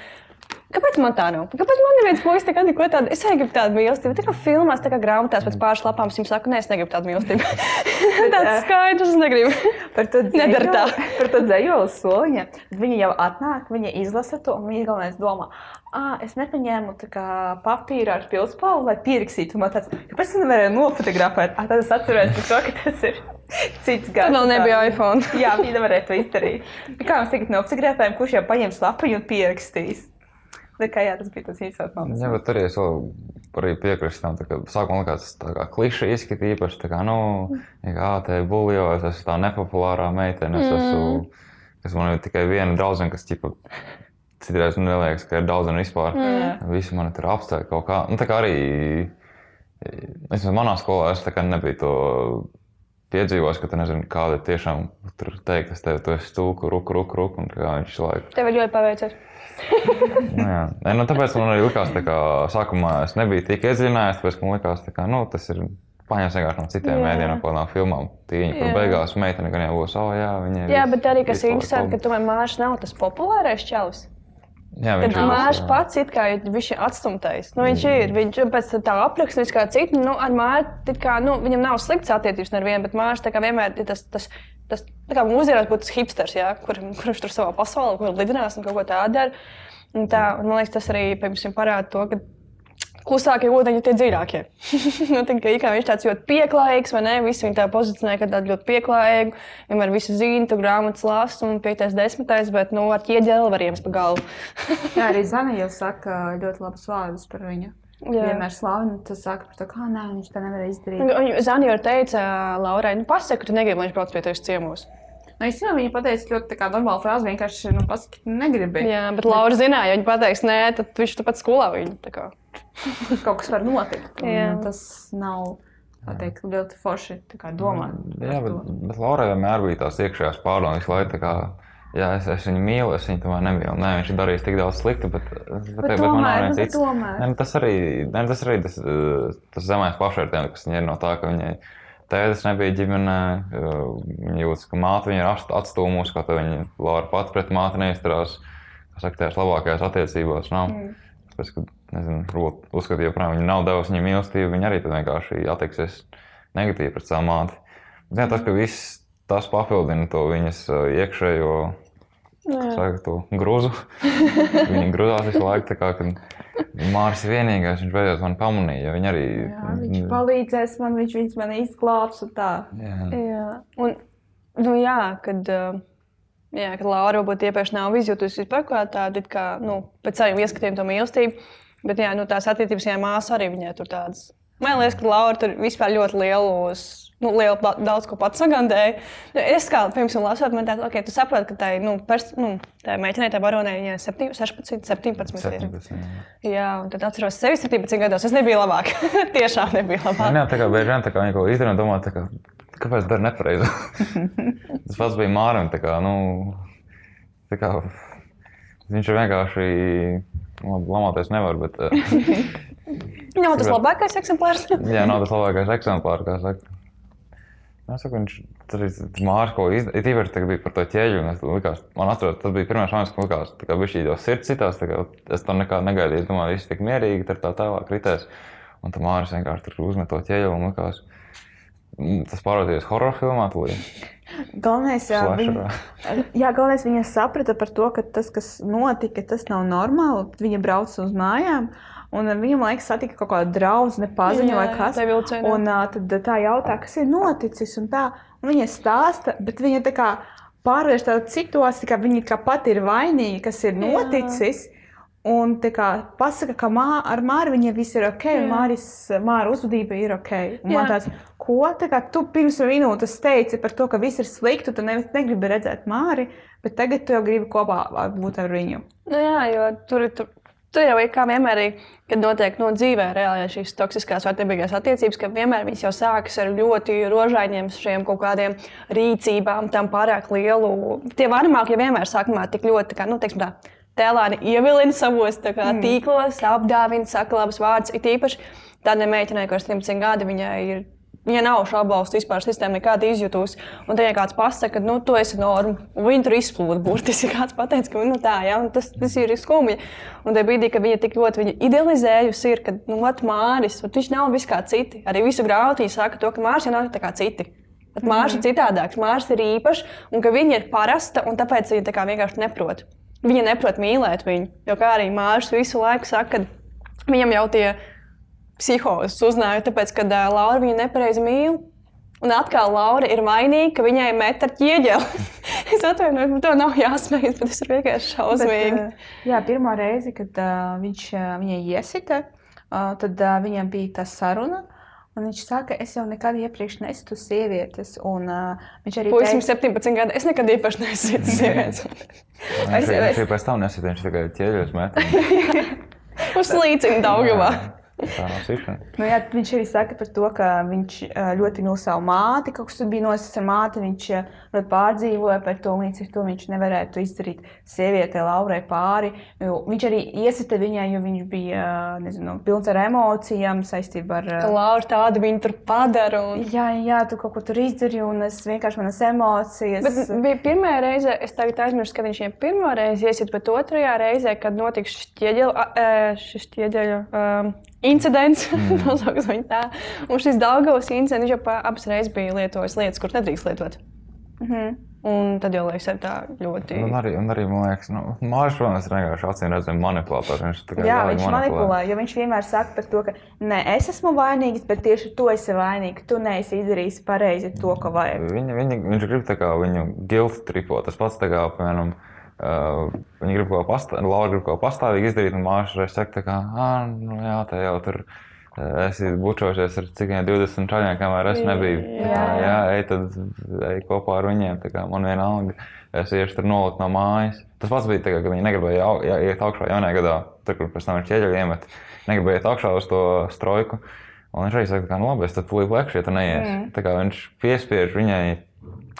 Kāpēc man tā nav? Kāpēc man neviens puisis kā neko tādu? Es arī gribu tādu mīlestību. Tā kā filmās, tā kā grāmatās pēc pāris lapām jums saku, nē, es negribu tādu mīlestību. [LAUGHS] Tāds skaidrs, es negribu. Par to [LAUGHS] Nedara tā. Par to dzējoli soliņa. Viņa jau atnāk, viņa izlasa to, un viņa galvenais domā, ah, es nepaņēmu kā papīru ar pilspālu, lai pierakstītu. Man tāds, kāpēc es nevarēju nofotografēt? Ah, tad es atceros to, ka tas ir cits gads. Vēl nebija iPhone. Jā, viņi nevarēja to izdarīt. Kā mēs tagad nofotografējam, kurš jau paņems lapiņu un pierakstīs? Kā jā, tas bija tas īstais moments. Jā, bet tur es vēl arī piekrītu tam, ka sākumā likās tā kā kliša izskata īpaši, tā kā, nu, kā te buļļo, es esmu tā nepopulārā meitene, es esmu, kas man ir tikai viena draudzene, kas, ķipa, citreiz man neliekas, ka ir draudzene vispār. Mm. Visi mani tur apstāja kaut kā. Nu, tā kā arī, es manā skolā es tā kā nebiju to piedzīvojis, ka tu nezini, kāda ir tiešām tur teikt, es tevi, tu esi stūku, ruku, ruku, ruku, un kā viņš laiku. Tev ir ļoti paveicies. [LAUGHS] Nu, jā, Nē, nu, tāpēc man arī likās, ka sākumā es nebiju tik iedziļinājies, tāpēc man likās, ka nu, tas ir paņemts vienkārši no citiem Jā. mēdījiem, no kādām filmām. Tīņi, kur beigās meitene gan jau būs, oh, jā, viņa ir. Jā, bet arī kas laiku interesanti, ka tomēr Mārcis nav tas populārais čalis. Jā, viņš ir. Mārcis jā. pats ir kā viņš ir atstumtais. Nu, viņš ir. Viņš pēc tā apraksta kā citu. Nu, ar Mārciņu kā, nu, viņam nav slikts attiecības nevienam, bet Mārcis tā kā vienmēr ir tas. tas Tas tā kā mūsdienās būtu tas hipsters, jā, kur, kurš tur savā pasaulē, kur lidinās un kaut ko tādu dara. Un Tā, un man liekas, tas arī piemēram, parāda to, ka klusākie ūdeņi tie dziļākie. [LAUGHS] nu, tā kā viņš tāds ļoti pieklājīgs, vai ne? Visi viņu tā pozicionē, ka tādu ļoti pieklājīgu. Vienmēr visu zina, tu grāmatas lasi un piektais, desmitais, bet nu, ar ķieģeli var iemt pa galvu. [LAUGHS] Jā, arī Zana jau saka ļoti labus vārdus par viņu. Jā. Vienmēr slavina, tas saka par to, kā nē, viņš tā nevarēja izdarīt. Zani jau teica, Laurai, nu, pasaka, ka tu negribi, lai viņš brauc pie tevis ciemos. Nu, es jau viņa pateicu ļoti tā kā normālu frāzi, vienkārši, nu, pasaki, tu negribi. Jā, bet Laura zināja, ja viņa pateiks, nē, tad viņš tāpat skolā viņu. tā kā. [LAUGHS] Kaut kas var notikt. un Jā. Tas nav, tā teikt, ļoti forši tā kā domāt. par Jā, bet, to. bet Laurai vienmēr bija tās iekšējās pārdomas, visu laiku tā kā. Jā, es, es viņu mīlu, es viņu tomēr nemīlu. Nē, viņš ir darījis tik daudz sliktu, bet, bet, bet, bet man nav tomēr, viens nu, cits. tomēr. Nē, nu, tas arī nē, tas, arī tas, tas zemais pašvērtējums, kas viņai ir no tā, ka viņai tēdes nebija ģimenē. eh, Viņa jūtas, ka māte viņu ir atstūmusi, to viņa Laura pati pret māti neizturās. Kas saka, tajās labākajās attiecībās nav. Mm. Tāpēc, ka, nezinu, uzskata, joprojām viņa nav devusi viņai mīlestību, viņa arī tad vienkārši attieksies negatīvi pret savu māti. Bet, jā, tas, ka viss tas papildina to viņas eh, iekšējo saka, to gruzu. [LAUGHS] Viņa grūzās visu laiku, kā kad Mārcis vienīgais, viņš beidzot man pamanīja. Viņa arī. Jā, viņš palīdzēs man, viņš, viņš man izglābs un tā. Jā. Jā, un, nu, jā, kad, uh, jā, kad Laura varbūt iepriekš nav izjutusi vispār kā tādu, kā, nu, pēc saviem ieskatiem to mīlestību, bet, jā, nu, tās attiecības, jā, māsa arī viņai tur tādas. Man liekas, ka Laura tur vispār ļoti lielos, nu, lielu, da- daudz ko pats sagandēja. Nu, Es kā, piemēram, lasot, man tāds, ok, tu saproti, ka tai, nu, pers, nu, tā meitenei, tā baronē, viņai 7, 16, 17 ir. 17, jā. Jā, un tad atceros sevi 17 gados, es nebiju labāk. [LAUGHS] Tiešām nebiju labāk. Jā, tā kā bieži vien tā kā viņa kaut ko izdarīja, domā, tā kā, kāpēc dara nepareizi. [LAUGHS] Tas pats bija Mārim, tā kā, nu, tā kā, viņš ir vienkārši, labi, lamāties nevar, bet, eh, [LAUGHS] Nav tas labākais eksemplārs. [LAUGHS] jā, nav tas labākais eksemplārs, kā saka. Nu, Es saku, viņš tur ir mākslinieks, ko izdarīja. Tīpaši tā bija par to ķēļu. Es likās, man atceros, tas bija pirmais moments, kad likās, ka viņš jau sirds citās. Es to nekā negaidīju. Es domāju, viss tik mierīgi, tur tā tālāk kritēs. Un tam mākslinieks vienkārši uzmet to ķēļu un likās. mm, Tas pārvērtījās horror filmā. tūlīt. Galvenais, jā, viņa, jā, galvenais viņa saprata par to, ka tas, kas notika, tas nav normāli. Viņa brauca uz mājām, un viņa, man liekas, satika kaut kādu draugu, nepaziņu vai kas. Tā vilcienā. Un tad tā jautā, kas ir noticis, un tā. Un viņa stāsta, bet viņa tā kā pārvērš tādu situāciju, ka viņa kā pati ir vainīga, kas ir noticis. Un tā kā pasaka, ka mā, ar Māru viņai viss ir ok, un. Māris, Māra uzvedība ir ok. Un man tāds, ko tā kā tu pirms minūtes teici par to, ka viss ir slikti, tu nevis negribi redzēt Māri, bet tagad tu jau gribi kopā būt ar viņu. Nu, jā, jo tur, tur, tur jau ir kā vienmēr, kad notiek no dzīvē reāli šīs toksiskās vērtībīgās attiecības, ka vienmēr viņas jau sākas ar ļoti rožainiem šiem kaut kādiem rīcībām, tam pārāk lielu. Tie varamākie vienmēr sākumā tik ļoti, kā, nu, teiksim tā, tēlāni ievilina savos kā, tīklos, apdāvina, saka labus vārdus. It īpaši, tādai meitenei, kas ir 17 gadi, viņai ir. Viņa nav šaubalstu vispār sistēma, nekāda izjūtus. Un ja kāds pasakā, ka nu, tu esi norma, un viņi tur izplūda burtiski, [LAUGHS] kāds pateica, ka nu, tā, ja, tas, tas ir skumji. Un tajā brīdī, kad viņa tik ļoti viņa idealizējusi, ir, ka nu, vat, Māris, viņš nav viss kā citi. Arī visu grāmatu viņa saka, to, ka Māris jau nav tā kā citi. Bet Māris ir citādāks, Māris ir īpašs, un ka viņa ir parasta, un tāpēc viņa tā kā vienkārši neprot. Viņa neprot mīlēt viņu. Jo kā arī Māris visu laiku saka, ka viņam jau tie psihozes uznāja, tāpēc, ka uh, Laura viņu nepareizi mīl. Un atkal Laura ir vainīga, ka viņai met ar ķieģeli. [LAUGHS] es atvainojos, man to nav jāsmējas, bet tas ir vienkārši šausmīgi. Bet, uh, jā, pirmā reize, kad uh, viņš uh, viņai iesita, uh, tad uh, viņam bija tā saruna. Un viņš saka, es jau nekad iepriekš nesu sievietes. Un, uh, viņš arī Puisim 17 gadi. Es nekad iepriekš nesu [LAUGHS] sievietes. Viņš arī pēc tam nesita, viņš tikai ķieģeļus met. [LAUGHS] Uz līdzīgi Daugavā. Sišana. Nu, jā, viņš arī saka par to, ka viņš ļoti mīl savu māti. Kaut kas tur bija nosis ar māti. Viņš pārdzīvoja par to, līdz ar to viņš nevarētu izdarīt sievietei Laurai pāri. Viņš arī iesita viņai, jo viņš bija nezinu, pilns ar emocijām saistībā ar. Laura tādu viņu tur padara. Un... Jā, jā, tu kaut ko tur izdarīji, un es vienkārši manas emocijas. Bet bija pirmā reize, es tagad aizmirsu, kad viņš viņam pirmo reizi iesit, bet otrajā reizē, kad notiks šis ķieģeļu, a, ē, šis ķieģeļu um, incidents, mm. [LAUGHS] nosauksim viņu tā, un šis Daugavas incidents, viņš jau pa- abas reizes bija lietojis lietas, kuras nedrīkst lietot. Mhm. Un tad jau liekas, tā ļoti. Un arī, un arī man liekas, nu, Mārcis, ir vienkārši acīm redzami manipulators. Viņš tā kā Jā, viņš manipulē, jo viņš vienmēr saka par to, ka ne es esmu vainīgs, bet tieši tu esi vainīgs. Tu neesi izdarījis pareizi to, ko vajag. Viņa, viņa, viņš grib tā kā viņu guilt tripot. Tas pats, tā kā, piemēram, uh, viņa grib kaut ko pastāvīgi, Laura grib kaut ko pastāvīgi izdarīt, un Mārcis reiz saka, kā, ah, nu jā, tā jau tur. uh, Es bučojušies ar cik vien 20 čaļiem, kamēr es nebiju. Jā. Jā, ej, tad ej kopā ar viņiem. tā kā Man vienalga, es iešu tur nolikt no mājas. Tas pats bija, tā kā, kad viņi negribēja jau, jā, iet augšā jaunajā gadā, tur, kur pēc tam viņš ķieģeļi iemet. Negribēja iet augšā uz to strojku. Un viņš arī saka, ka, nu labi, es tad tulīt lekšu, ja tu neies. Mm. Tā kā viņš piespiež viņai,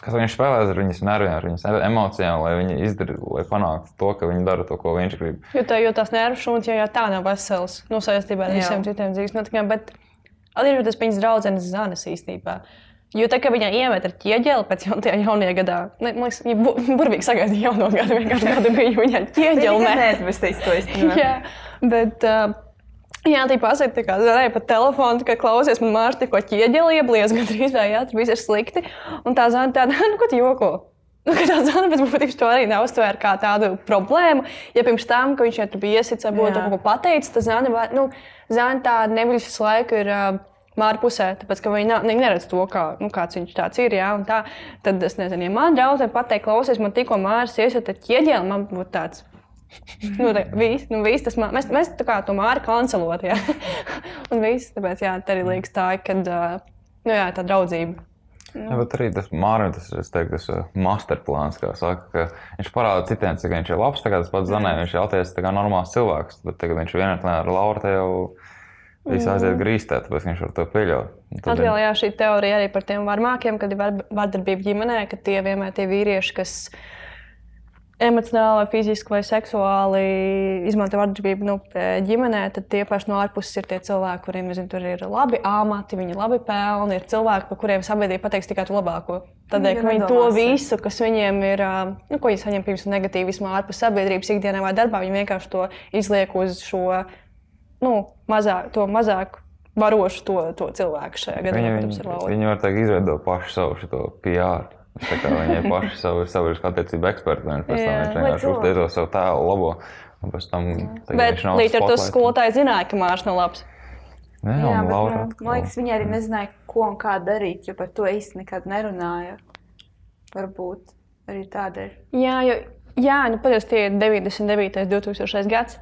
kas viņš spēlēs ar viņas nerviem, ar viņas emocijām, lai viņi izdarītu, lai panāktu to, ka viņi dara to, ko viņš grib. Jo tā jau tās nervu šūnas jau, jau tā nav veselas, nu, saistībā ar visiem citiem dzīves notikumiem. Bet arī tas viņas draudzenes zanas īstenībā. Jo tā kā viņa iemet ar ķieģeli pēc jau tajā jaunajā gadā, ne, man liekas, viņa bu, burvīgi sagaidīja jauno gadu. Vienkārši gadu bija [LAUGHS] viņa ķieģeli. Nē, met. es teicu, to īstenībā. [LAUGHS] Jā, bet. Uh, Jā, tā pasaka, tā kā zvanīja pa telefonu, ka klausies, man mārs tikko ķieģeli ieblies, [LAUGHS] gandrīz vai jā, tur viss ir slikti. Un tā zvanīja tāda, nu, ko tu joko? Nu, tā zvanīja, bet būtībā to arī neuztvēra kā tādu problēmu. Ja pirms tam, ka viņš jau tur bija iesits, būtu kaut ko pateicis, tad zvanīja, nu, zvanīja tā neviļas laiku ir. Uh, Māra pusē, tāpēc, ka viņi, nav, viņi neredz to, kā, nu, kāds viņš tāds ir. Jā, tā, tad es nezinu, ja man draudzene pateikt, klausies, man tikko mārs iesiet ar ķieģeli, man būtu tāds. Nu, tā, vis, nu, vis, tas, mā- mēs, mēs tā kā to māri kancelot, jā. [LAUGHS] un viss, tāpēc, jā, tā arī liekas tā, ka, nu, jā, tā draudzība. Jā, bet arī tas Mārcis, tas, teiktu, tas masterplāns, kā saka, ka viņš parāda citiem, cik viņš ir labs. Tagad tas pats zanē, viņš jauties tā kā normāls cilvēks, bet tagad viņš vienotnē ar Lauru te jau viss aiziet grīstē, tāpēc viņš var to pieļaut. Tad Atkal jā, šī teorija arī par tiem varmākiem, kad ir var- vardarbība ģimenē, ka tie vienmēr tie vīrieši, kas emocionāli, fiziski vai seksuāli izmanto vardarbību nu, ģimenē, tad tie paši no ārpuses ir tie cilvēki, kuriem nezinu, tur ir labi amati, viņi labi pelna, ir cilvēki, par kuriem sabiedrība pateiks tikai to labāko. Tādēļ, Viņi ka viņi to visu, kas viņiem ir, nu, ko viņi saņem pirms negatīvismu ārpus sabiedrības ikdienā vai darbā, viņi vienkārši to izliek uz šo nu, mazāk, to mazāk varošu to, to cilvēku šajā gadījumā, Viņi, viņi, viņi var teikt, izveidot pašu savu šo PR. Ir paši savu sabiedriskā attiecību eksperti, un pēc tam viņš vienkārši uzteico savu tēlu labo. Tam tagad Bet līdz ar to skolotāji zināja, ka Mārcis nav labs. Jā, Jā, bet, Laura nu, man liekas, viņi arī nezināja, ko un kā darīt, jo par to īsti nekad nerunāja. Varbūt arī tādēļ. Jā, jo, jā nu, patiesībā tie ir 99. un 2000. gads,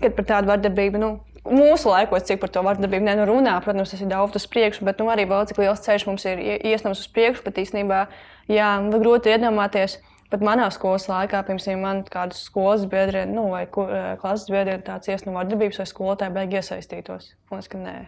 kad par tādu vardarbību. Nu, Mūsu laikos, cik par to vardarbību nerunā, protams, tas ir daudz uz priekšu, bet nu, arī vēl cik liels ceļš mums ir ie- iesnams uz priekšu. Bet īstenībā, jā, nu, grūti iedomāties, pat manā skolas laikā, piemēram, man kādas skolas biedri, nu, vai eh, klases biedri ir tāds iesnams vardarbības, vai skolotāji beig iesaistītos. Man liekas, ka nē.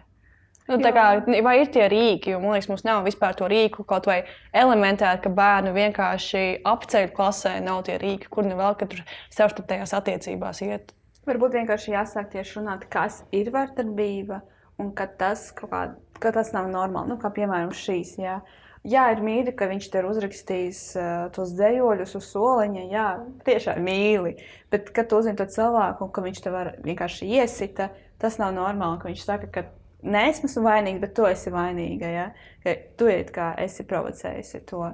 Nu, tā kā, vai ir tie rīki, jo man liekas, mums nav vispār to rīku, kaut vai elementāri, ka bērnu vienkārši apceļ klasē, nav tie rīki, kur nu vēl katru savstarpējās attiecībās iet. Varbūt vienkārši jāsāk tieši runāt, kas ir vardarbība un ka tas, kā, ka tas nav normāli. Nu, kā piemēram šīs. Jā. Jā, ir mīļi, ka viņš tur uzrakstīs uh, tos dzējoļus uz soliņa. Jā, tiešām mīli. Bet, kad tu uzzini to cilvēku, un ka viņš te var vienkārši iesita, tas nav normāli. Viņš saka, ka ne es esmu vainīgs, bet tu esi vainīga. Ja? Ka tu esi provocējusi to.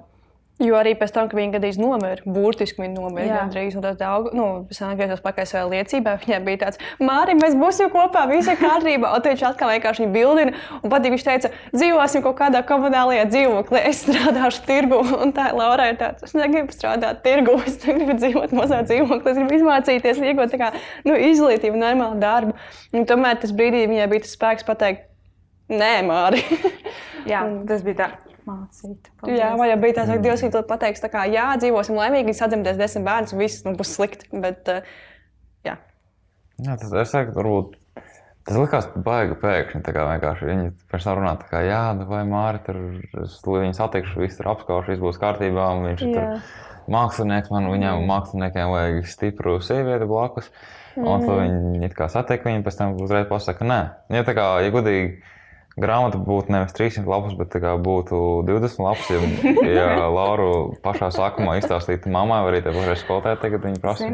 Jo arī pēc tam, kad viņa gadījis nomira, burtiski viņa nomira gandrīz. Un tas daudz, nu, es atgriezos pakaļ savā liecībā. Viņai bija tāds, Mārī, mēs būsim kopā, viss ir kārtībā. Un viņš atkal vienkārši viņu bildina. Un pat viņš teica, dzīvosim kaut kādā komunālajā dzīvoklī, es strādāšu tirgu. Un tā Laura ir tāds, es negribu strādāt tirgu, es gribu dzīvot mazā dzīvoklī, es gribu izmācīties, iegūt kā, nu, izglītību, normālu darbu. Un tomēr tas brīdī viņai bija tas spēks pateikt, nē, Mārī. Jā, [LAUGHS] tas bija tā mācīt. Paldies. Jā, vai jau bija tāds, ka Dievs to pateiks, tā kā jā, dzīvosim laimīgi, sadzimties desmit bērnus, un viss nu, būs slikti. Bet, uh, jā. jā, tas es teiktu, varbūt. Tas likās baigi pēkšņi. Viņi pēc tam runā, kā, jā, nu vai Mārta tur viņa satikšu, viss tur apskaušu, viss būs kārtībā. Viņš ir mākslinieks, man viņam mm. māksliniekiem vajag stipru sievieti blakus. Mm. Un tad viņi kā satiek viņu, pēc tam uzreiz pasaka, nē. Ja tā kā, ja godīgi, grāmata būtu nevis 300 lapas, bet būtu 20 lapas. Ja, [LAUGHS] ja Laura pašā sākumā izstāstītu mammai, arī te pašai skolotājai, tagad viņa prasa.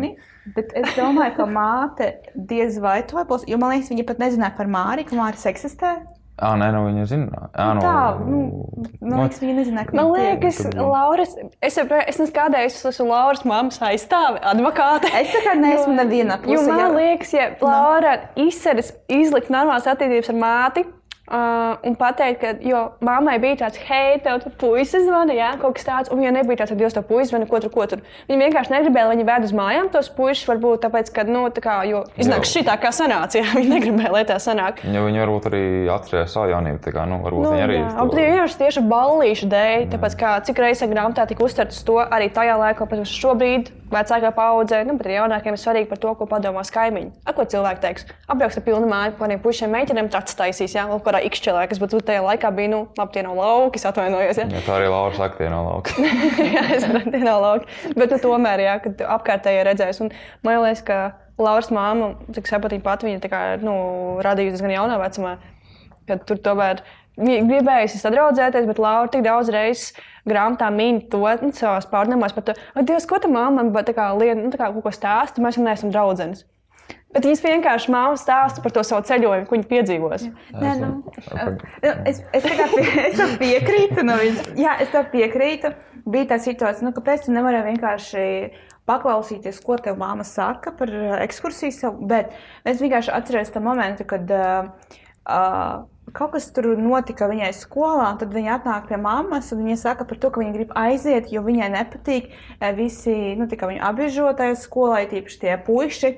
Bet es domāju, ka māte diez vai to būs, jo man liekas, viņa pat nezināja par Māri, ka Māris eksistē. Ah, nē, nu viņa zina. Jā, nu, tā, nu, man liekas, viņa nezināja, ka man liekas, Lauras, es, es esmu kādreiz, es esmu Lauras mammas aizstāve, advokāte. Es tā kā neesmu neviena puse. Jo man liekas, ja Laura izceras izlikt normālas attiecības ar māti, Uh, un pateikt, ka, jo mammai bija tāds, hei, tev tur puisis zvana, jā, kaut kas tāds, un viņa nebija tāds, ka Dievs tev puisis zvana, ko tur, ko tur. Viņa vienkārši negribēja, lai viņi ved uz mājām tos puišus, varbūt tāpēc, ka, nu, tā kā, jo iznāk šī tā kā sanāca, jā, [LAUGHS] viņa negribēja, lai tā sanāk. Ja viņi varbūt arī atcerējās savu jaunību, tā kā, nu, varbūt nu, viņi arī. Jā, un vienkārši tieši ballīšu dēļ, tāpēc, kā cik reizes grāmatā tika uztverts to arī tajā laikā, pat šobrīd vecākā paudze, nu, bet arī jaunākiem ir svarīgi par to, ko padomās kaimiņi. A, ko cilvēki teiks? Apbrauks ar pilnu māju, ko viņiem pušiem meitenēm tāds taisīs, jā, kaut kādā ikšķelē, kas būtu tajā laikā bija, nu, labi, tie nav lauki, atvainojos. Jā, ja tā arī Laura saka, tie nav lauki. [LAUGHS] jā, es saprotu, tie nav lauki. Bet nu, tomēr, jā, kad apkārtēji redzēs, un man liekas, ka Lauras māma, cik saprotu, pat viņa kā, nu, radījusi diezgan jaunā vecumā, kad tur tomēr gribējusi sadraudzēties, bet Laura tik daudz reizes grāmatā min to nu, savās pārdomās par to, Dievs, ko tā mamma man tā kā, lien, nu, tā kā kaut ko stāsta, mēs jau neesam draudzenes. Bet viņas vienkārši māmu stāsta par to savu ceļojumu, ko viņa piedzīvos. Nē, nu, es, es, pie, [LAUGHS] es tam piekrītu. Nu, jā, es tam piekrītu. Bija tā situācija, nu, kāpēc tu nevari vienkārši paklausīties, ko tev māma saka par ekskursiju. Savu, bet es vienkārši atceros to momentu, kad uh, uh, kaut kas tur notika viņai skolā, tad viņa atnāk pie mammas un viņa saka par to, ka viņa grib aiziet, jo viņai nepatīk eh, visi nu, viņu apbiežotajā skolā, tīpaši tie puiši.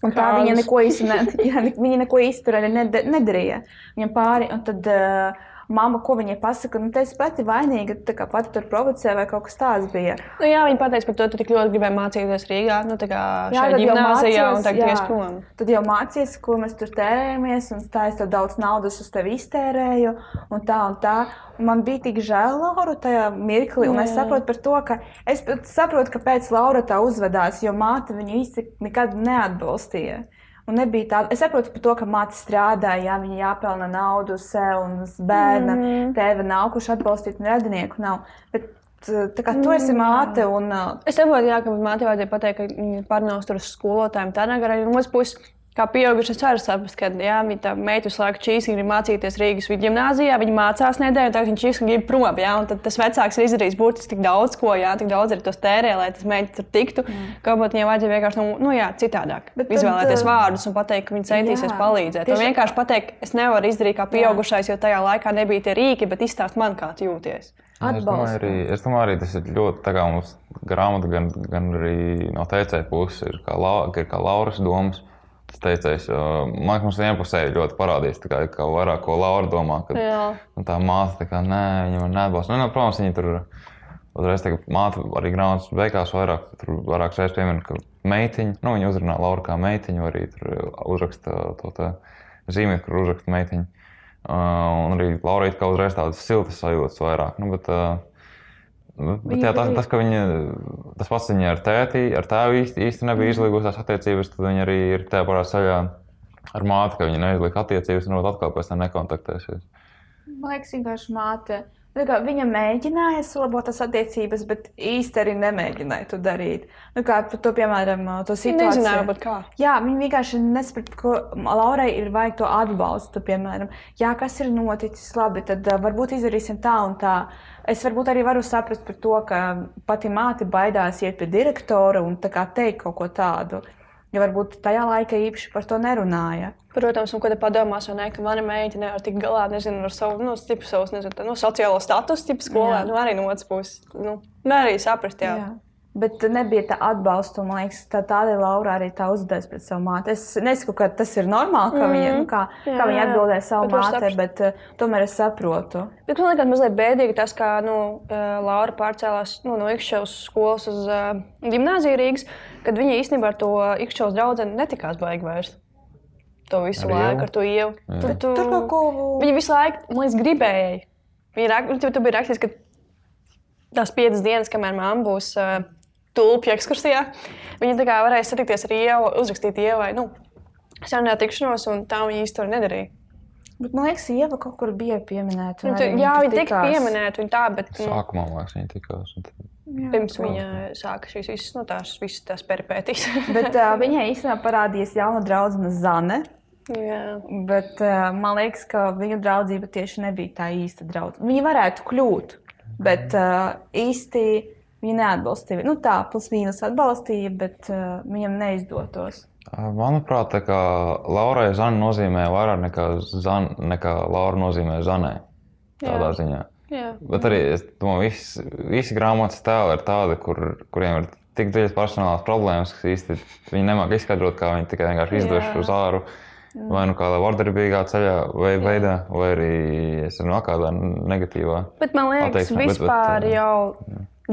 Un tā viņa neko īsti, ne, [LAUGHS] jā, viņa neko īsti tur arī nedarīja. Viņam pāri, un tad uh, mamma, ko viņai pasaka, nu, tas pati vainīga, tā kā pati tur provocē vai kaut kas tāds bija. Nu, jā, viņa pateica par to, tu tik ļoti gribēji mācīties Rīgā, nu, tā kā jā, šajā gimnāzijā un tagad ies prom. Tad jau mācījies, ko mēs tur tērējamies, un tā es tev daudz naudas uz tevi iztērēju, un tā un tā. Un man bija tik žēl Lauru tajā mirklī, un jā. es saprotu par to, ka es saprotu, kāpēc Laura tā uzvedās, jo māte viņu īsti nekad neatbalstīja. Un nebija tā, es saprotu par to, ka māte strādāja, jā, viņa jāpelna naudu sev un bērna. Mm. Tēva nav, kurš atbalstītu, un radinieku nav. Bet, Tā kā tu esi māte. Un, uh... Es saprotu, jā, ka māte vajadzēja pateikt, ka viņa pārnāvs tur uz skolotājiem. Tā negarā no otras puses kā pieaugušas ceru saprast, ka jā, viņa tā meita visu laiku čīs, grib mācīties Rīgas gimnājā, viņa mācās nedēļu, tagad viņa čīs un grib prom. Jā, un tad tas vecāks ir izdarījis burtiski tik daudz ko, jā, tik daudz arī tos tērē, lai tas meita tur tiktu. Mm. Kāpēc viņai vajadzēja vienkārši, nu, nu jā, citādāk. Bet izvēlēties tad, vārdus un pateikt, ka viņa centīsies jā, palīdzēt. Tieši... Un vienkārši pateikt, es nevaru izdarīt kā pieaugušais, jo tajā laikā nebija tie rīki, bet izstāst man, kā tu jūties. Es domāju, arī, es domāju, arī tas ir ļoti tā kā mums grāmata, gan, gan arī no teicēja puses, ir kā, la, ir kā Lauras domas. Tas teicējs, man liekas, mums vienpusēji ļoti parādījās, kā, kā vairāk ko Laura domā. Kad, nu, tā māte, tā kā, nē, viņa man neatbalsta. Nu, no, protams, viņa tur uzreiz tagad māte arī grāmatas beigās vairāk, tur vairāk reizes piemina, ka meitiņa, nu, viņa uzrunā Laura kā meitiņu, arī tur uzraksta to tā, zīmē, kur uzraksta meitiņu. Uh, un arī Laura it kā uzreiz tādas siltas sajūtas vairāk. Nu, bet, uh, Nu, bet, jā, tas, tas, ka viņa, tas pats viņa ar tēti, ar tēvu īsti, īsti nebija mm. izlīgusies attiecības, tad viņa arī ir tajā pašā ceļā ar māti, ka viņi neizlika attiecības un atkal pēc tam nekontaktēsies. Man liekas, vienkārši māte. Nu, kā, viņa mēģināja salabot tās attiecības, bet īsti arī nemēģināja to darīt. Nu, kā to, piemēram, to situāciju. Nezināju, varbūt kā. Jā, viņi vienkārši nesaprata, ko Laurai ir vajag to atbalstu. Piemēram, jā, kas ir noticis labi, tad uh, varbūt izdarīsim tā un tā. Es varbūt arī varu saprast par to, ka pati māte baidās iet pie direktora un teikt kaut ko tādu. Ja varbūt tajā laikā īpaši par to nerunāja. Protams, un te padomās, vai ne, ka mana meita nevar tikt galā nezinu, ar savu nu, stipu, savus, nezinu, tā, nu, sociālo statusu, tipu skolā. Jā. Nu, arī no otras puses. Nu, ne arī saprast, jā. jā. Bet nebija tā atbalsta, man liekas, tā tādēļ Laura arī tā uzdevusi pret savu māti. Es nesaku, ka tas ir normāli, ka Mm. viņa, nu, kā, Jā, kā viņa atbildēja savu Bet māti, saprast. bet uh, tomēr es saprotu. Bet man liekas, mazliet bēdīgi tas, ka nu, eh, Laura pārcēlās nu, no Ikšķevas skolas uz uh, gimnāziju Rīgas, kad viņa īstenībā ar to Ikšķevas draugu netikās baigi vairs. To visu Ar laiku ar to ievu. Tur, tu, Tur kaut ko Viņa visu laiku, man liekas, gribēja. Viņa rak, tur, tur bija rakstīts, ka tās piecas dienas, kamēr mamma būs uh, tulpju ekskursijā, viņa tā kā varēja satikties ar ievu, uzrakstīt ievai. Nu, Sarunā tikšanos, un tā viņa īsti to nedarīja. Bet, man liekas, Ieva kaut kur bija pieminēta. un Nu, tu, jā, viņa tika pieminēta, un tā, bet nu, Sākumā man liekas, viņi tikās. Jā, pirms viņa sāka šīs visas, nu, tās, visas tās peripētīs. [LAUGHS] Bet uh, viņai īstenībā parādījās jauna draudzene Zane. jā. Bet uh, man liekas, ka viņu draudzība tieši nebija tā īsta draudzība. Viņa varētu kļūt, bet uh, īsti viņa neatbalstīja. Nu, tā plus mīnus atbalstīja, bet uh, viņam neizdotos. Manuprāt, tā kā Laurai Zana nozīmē vairāk nekā, Zan, nekā Laura nozīmē Zanai. Tādā Jā. ziņā. jā. Bet arī es domāju, visi, visi grāmatas tēli ir tādi, kur, kuriem ir tik dziļas personālās problēmas, ka īsti viņi nemāķi izskaidrot, kā viņi tikai vienkārši Jā. uz āru. Vai nu kādā vardarbīgā ceļā, vai veidā, vai arī es nezinu, kādā negatīvā. Bet man liekas, Attieksme, bet- bet, vispār jā.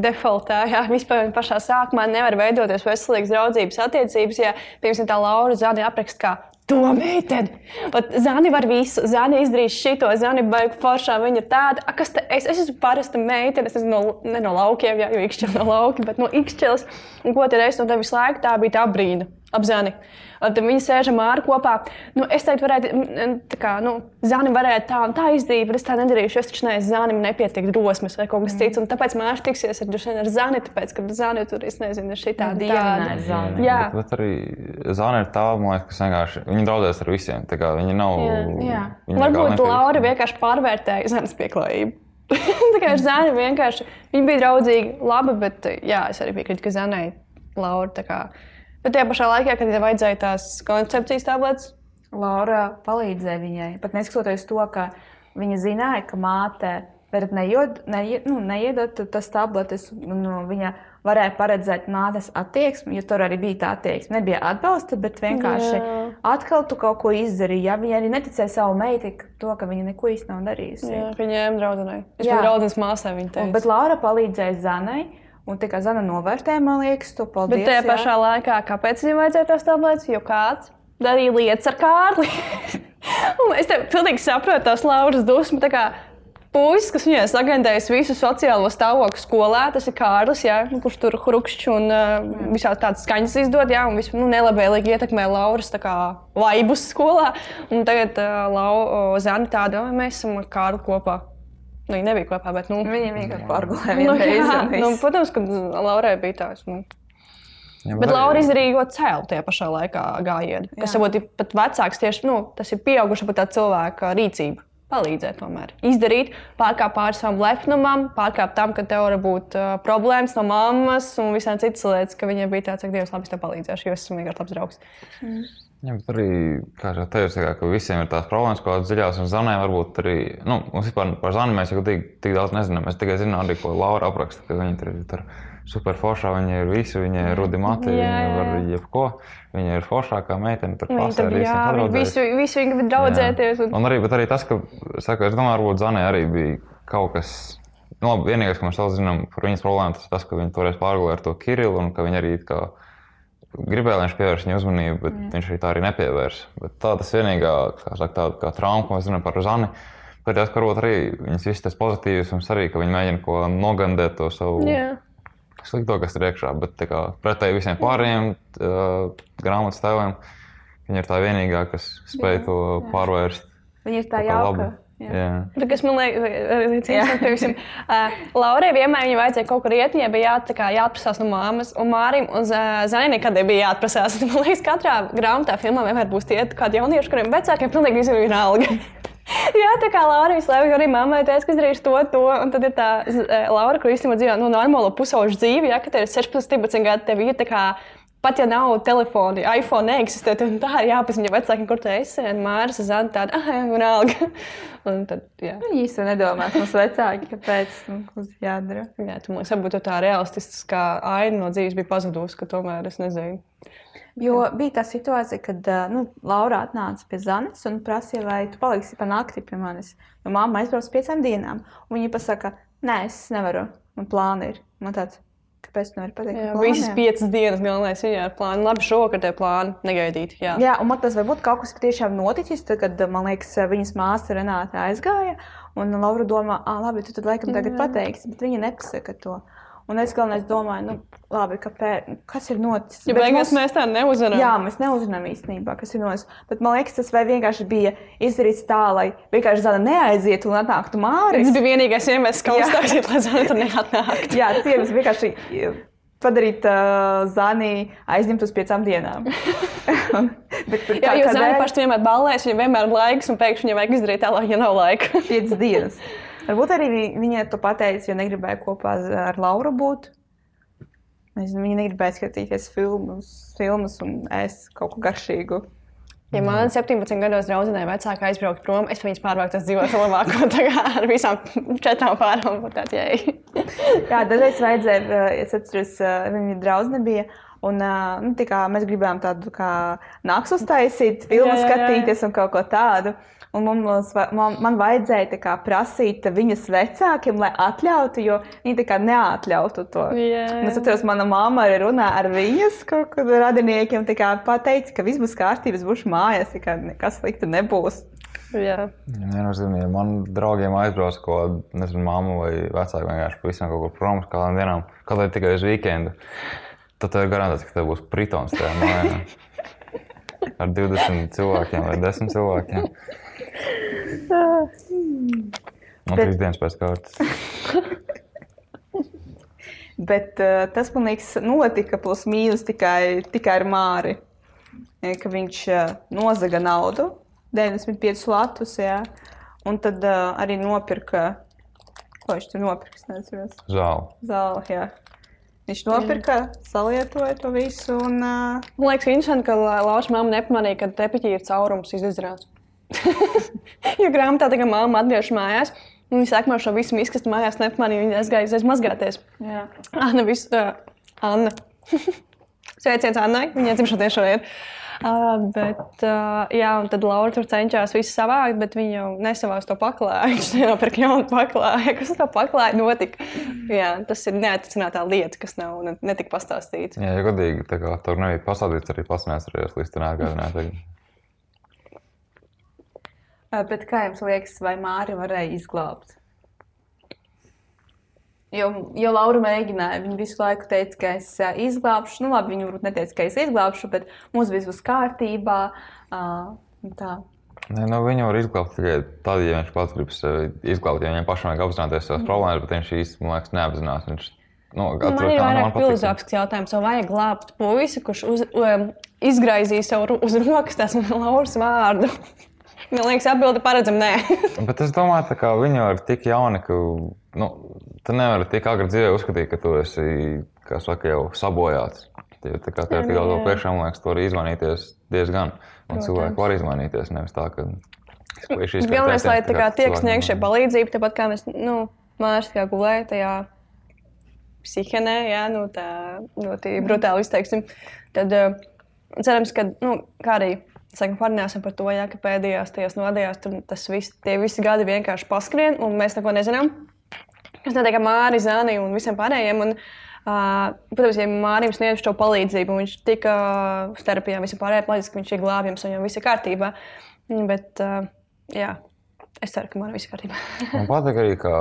Defaultā, jā, vispār pašā sākumā nevar veidoties veselīgas draudzības attiecības, ja, piemēram, tā Laura Zani apraksta kā to meiteni. Zani var visu, Zani izdarīs šito, Zani baigi foršā, viņa ir tāda, a, kas te, es, es esmu parasta meitene, es esmu no, ne no laukiem, jā, jo ikšķēl no lauki, bet no ikšķēles. Un ko tad es no tevis laiku, tā bija tā brīna, ap Zani. Un tad viņi sēž ar māru kopā. Nu, es teiktu, varētu, mm, tā kā, nu, Zani varētu tā un tā izdarīt, bet es tā nedarīšu. Es taču neesmu Zanim nepietiek drosmes vai kaut kas cits. Un tāpēc mārs tiksies ar, ar Zani, tāpēc, ka Zani tur, es nezinu, ir šī tāda Dievināja Zani. Jā. Bet, bet arī Zana ir tā, man liekas, kas vienkārši viņi draudzēs ar visiem. Tā kā viņi nav. Jā, jā. viņi Varbūt Laura vienkārši pārvērtēja Zanas pieklājību. [LAUGHS] tā kā ar Zani vienkārši viņa bija draudzīga, laba, bet jā, es arī piekrītu, ka Zanai Laura tā kā. Bet tajā pašā laikā, kad tev vajadzēja tās koncepcijas tabletes, Laura palīdzēja viņai. Pat neskatoties to, ka viņa zināja, ka māte varat neied, neie, nu, neiedot tas tabletes, un nu, viņa varēja paredzēt mātes attieksmi, jo tur arī bija tā attieksme. Nebija atbalsta, bet vienkārši Jā. atkal tu kaut ko izdarīji. Ja? Viņa arī neticēja savu meitai, ka to, ka viņa neko īsti nav darījusi. jā, ka ņēma draudzenei. Jā. biju draudzenes māsai, viņa Un, teica. bet Laura palīdzēja Zanai. Un tā kā Zana novērtēja, man liekas, to paldies. Bet tajā jā. pašā laikā, kāpēc viņam vajadzēja tās tabletes? Jo kāds darīja lietas ar Kārli. [LAUGHS] Es tev pilnīgi saprotu tās Lauras dusmu. Puisis, kas viņai sagatavojas visu sociālo stāvokli skolā, tas ir Kārlis, jā, nu, kurš tur krukšķi un uh, visādi tādas skaņas izdod, jā, un visu nu, nelabvēlīgi ietekmē Lauras kā vaibus skolā. Un tagad uh, Lau, o, Zana tāda, "Oi, mēs esam Kārli kopā. Nu, viņi nebija kopā, bet, nu, Viņa vienkārši pārgulēja nu, jā, nu, protams, ka Laurai bija tāds. Nu, Jā, Bet arī- Laura izdarīja ļoti cēlu tajā pašā laikā gājienu. Kas varbūt ir pat vecāks, tieši nu, tas ir pieauguša pat tā cilvēka rīcība. Palīdzēt, tomēr. Izdarīt, pārkāpt pāri savam lepnumam, pārkāpt tam, ka tev var būt uh, problēmas no mammas un visām citas lietas, ka viņai bija tāds, ka Dievs labi es tev palīdzēšu, jo es esmu vienkārši labs draugs. Jā, bet arī, kā jau teicu, tā kā, ka visiem ir tās problēmas, kādas dziļās, un Zanē varbūt arī, nu, mums vispār par Zanu mēs jau tik, tik daudz nezinām. Mēs tikai zinām, arī, ko Laura apraksta, ka viņa tur ir tur super foršā, viņa ir visu, viņa ir rudi mati, Jā, viņa var jā. jebko. Viņa ir foršākā meitene, tur klasē tad, ar visiem jā, sadraudzējas. visu, visu viņa grib draudzēties. Un... Un arī, bet arī tas, ka, saku, es domāju, varbūt Zanē arī bija kaut kas. Nu, labi, vienīgais, ko mēs vēl zinām par viņas problēmu, tas ir tas, ka viņa toreiz pārgāja ar to Kirillu un ka viņa arī it kā gribēja, lai viņš pievērš viņa uzmanību, bet mm. viņš arī tā arī nepievērsa. Bet tā tas vienīgā, kā, saka, tā, kā trauma, ko mēs zinām par Zani. Bet tas, ka varbūt arī viņas viss tas pozitīvs, arī, ka viņi mēģina ko nogandēt to savu Jā. slikto, kas ir iekšā. Bet tā kā, pretēji visiem pārējiem uh, grāmatas tēliem, Viņa ir tā vienīgā, kas spēj to pārvērst. Viņa ir tā kā jauka. labi. Jā. Jā. Bet kas man liekas, uh, Laurai vienmēr viņai vajadzēja kaut kur iet, viņai bija jā, jāatprasās no māmas, un Mārim un Zainai nekad nebija jāatprasās. [LAUGHS] Man liekas, katrā grāmatā, filmā vienmēr būs tie kādi jaunieši, kuriem vecākiem pilnīgi visur ir alga. [LAUGHS] Jā, tā kā Laura visu laiku arī mammai teica, ka izdarīšu to, to. Un tad ir tā Laura, kur īstenībā dzīvo nu, normālo pusauģu dzīvi, ja, ka tev ir 16, 17 gadi, tev ir tā kā. Pat ja nav telefona, iPhone neeksistē, tad tā ir jāpazina viņa vecākiem, kur tu esi. Un Māris Zana tāda, ah, vienalga. [LAUGHS] Un tad, jā. Viņi īstenībā nedomā, ka mums vecāki, kāpēc nu, mums jādara. Jā, tu mums varbūt tā realistiskā aina no dzīves bija pazudusi, ka tomēr es nezinu. Jo bija tā situācija, kad nu, Laura atnāca pie Zanes un prasīja, vai tu paliksi pa nakti pie manis. Jo mamma aizbrauca piecām dienām. Un viņa pasaka, nē, es nevaru. Man plāni ir. Man tāds, kāpēc tu nevari pateikt? Jā, visas piecas dienas galvenais ir ar plānu. Labi, šovakar tie plāni negaidīt. Jā. Jā, un man tas varbūt kaut kas patiešām noticis, tad, kad, man liekas, viņas māsa Renāte aizgāja. Un Laura domā, ah, labi, tu tad laikam tagad pateiksi, bet viņa nepasaka to. Un es galvenais domāju, nu, labi, kāpēc, kas ir noticis. Ja beigās mums- mēs tā neuzvaram. Jā, mēs neuzzinām īstenībā, kas ir noticis. Bet man liekas, tas vienkārši bija izdarīts tā, lai vienkārši tāda neaizietu un atnāktu Tas māris. bija vienīgais iemesls, kā Jā. uzstāstīt, lai zvanītu un neatnāktu. [LAUGHS] Jā, ciems vienkārši padarīt uh, Zani aizņemt uz piecām dienām. [LAUGHS] Bet, bet Jā, jo kādēļ? pašai vienmēr ballēs, viņa vienmēr ir laiks, un pēkšņi viņai vajag izdarīt tā, lai viņa nav laika. piecas dienas. [LAUGHS] Varbūt arī vi- viņa to pateica, jo negribēja kopā ar Lauru būt. Nezinu, viņa negribēja skatīties filmus, filmus un ēst kaut ko garšīgu. Ja man 17 gados draudzenei vecāki aizbraukt prom, es viņas pārvāktu dzīvot labāk, tā kā ar visām četrām pārām būtu tāds jēga. Jā, dažreiz vajadzēja, eh, es atceros, eh, viņa draudzene bija. Un, eh, nu, tā kā mēs gribējām tādu kā nakts uztaisīt, filmu Jā, jā, jā. skatīties un kaut ko tādu. Un va- man, man vajadzēja kā prasīt viņas vecākiem, lai atļautu, jo viņi tā kā neatļautu to. Un Es atceros, mana mamma arī runā ar viņas radiniekiem, tā kā pateica, ka viss būs kārtībā, būšu mājās, kā nekas slikti nebūs. Jā. Nenozīmīgi, ja man draugiem aizbrauc kaut kāda, nezinu, mamma vai vecāka vienkārši pavisam kaut kur prom uz kādām dienām, kaut vai tikai uz weekendu. Tad tev ir garantēts, ka tev būs pritons tajā mājā. [LAUGHS] Ar 20 cilvēkiem vai 10 cilvēkiem. Un Bet- trīs dienas pēc kārtas. [LAUGHS] Bet uh, tas, man liekas, notika plus mīnus tikai, tikai ar Māri. Ka viņš uh, nozaga naudu, 95 latus, jā, un tad uh, arī nopirka, ko viņš tur nopirka, nezinu, Žēl. zāli. Jā. Viņš nopirka, salietoja to visu, un uh, Man liekas, interesanti, ka Lauša mamma nepamanīja, ka tepiķī ir caurums izdarīts. [LAUGHS] jo grāmatā tā kā mamma atgriežas mājās. un Viņa man šo visu izkastu mājās nepamanīja. Viņa aizgāja aiz mazgāties. jā. Anna, visu, uh, Anna. [LAUGHS] Sveiciens Annai, viņa dzimšanas šodien. Uh, bet, uh, jā, un tad Laura tur cenšas visu savākt, bet viņa jau nesavās to paklāju. [LAUGHS] Viņš nenopirka jaunu paklāju. Kas ar to paklāju notika? Jā, tas ir neatricinātā lieta, kas nav ne- netika pastāstīta. Jā, ja godīgi, tā kā tur nebija pasādīts, arī pats neatcerējos līdz tam atgādināt. Uh, bet kā jums liekas, vai Māri varēja izglābt? Jo, jo Laura mēģināja, viņa visu laiku teica, ka es uh, izglābšu. Nu, labi, viņa varbūt neteica, ka es izglābšu, bet mums viss būs kārtībā. Un tā. Nē, nu, viņu var izglābt tikai tad, ja viņš pats grib sevi izglābt. Ja viņam pašam vajag apzināties savas problēmas, bet viņš īstenībā, man neapzinās. Viņš, nu, Man atceros, ir vairāk filozofisks jautājums, vai vajag glābt puisi, kurš uz, um, izgraizīja sev uz rokas tās [LAUGHS] Lauras vārdu. Man liekas, atbildi paredzam, nē. [LAUGHS] Bet es domāju, kā viņi ir tik jauni, ka nu, tu nevari tik agri dzīvē uzskatīt, ka tu esi saka, jau sabojāts. Tev ir tik daudz vēl priekšā, man liekas, tu vari izmainīties diezgan. Un cilvēki var izmainīties. Nevis tā, ka Galvenais, lai tā kā tiek sniegta šī palīdzība, tāpat kā mēs, nu, Mārcis kā gulēja tajā psihenē, jā, nu, tā ļoti brutāli izteiksim. Tad uh, cerams, ka, nu, kā arī. Saka, parunāsim par to, jā, ka pēdējās tajās nodējās tur tas viss, tie visi gadi vienkārši paskrien, un mēs neko nezinām. Kas notiek ar Māri, Zani un visiem pārējiem. Un, uh, protams, ja Mārim sniedz šo palīdzību, viņš tika uz terapijām, visam pārējiem, loģiski, ka viņš ir glābjams un jau viss ir kārtībā. Bet, uh, jā, es ceru, ka man viss ir kārtībā. [LAUGHS] Man patīk arī, ka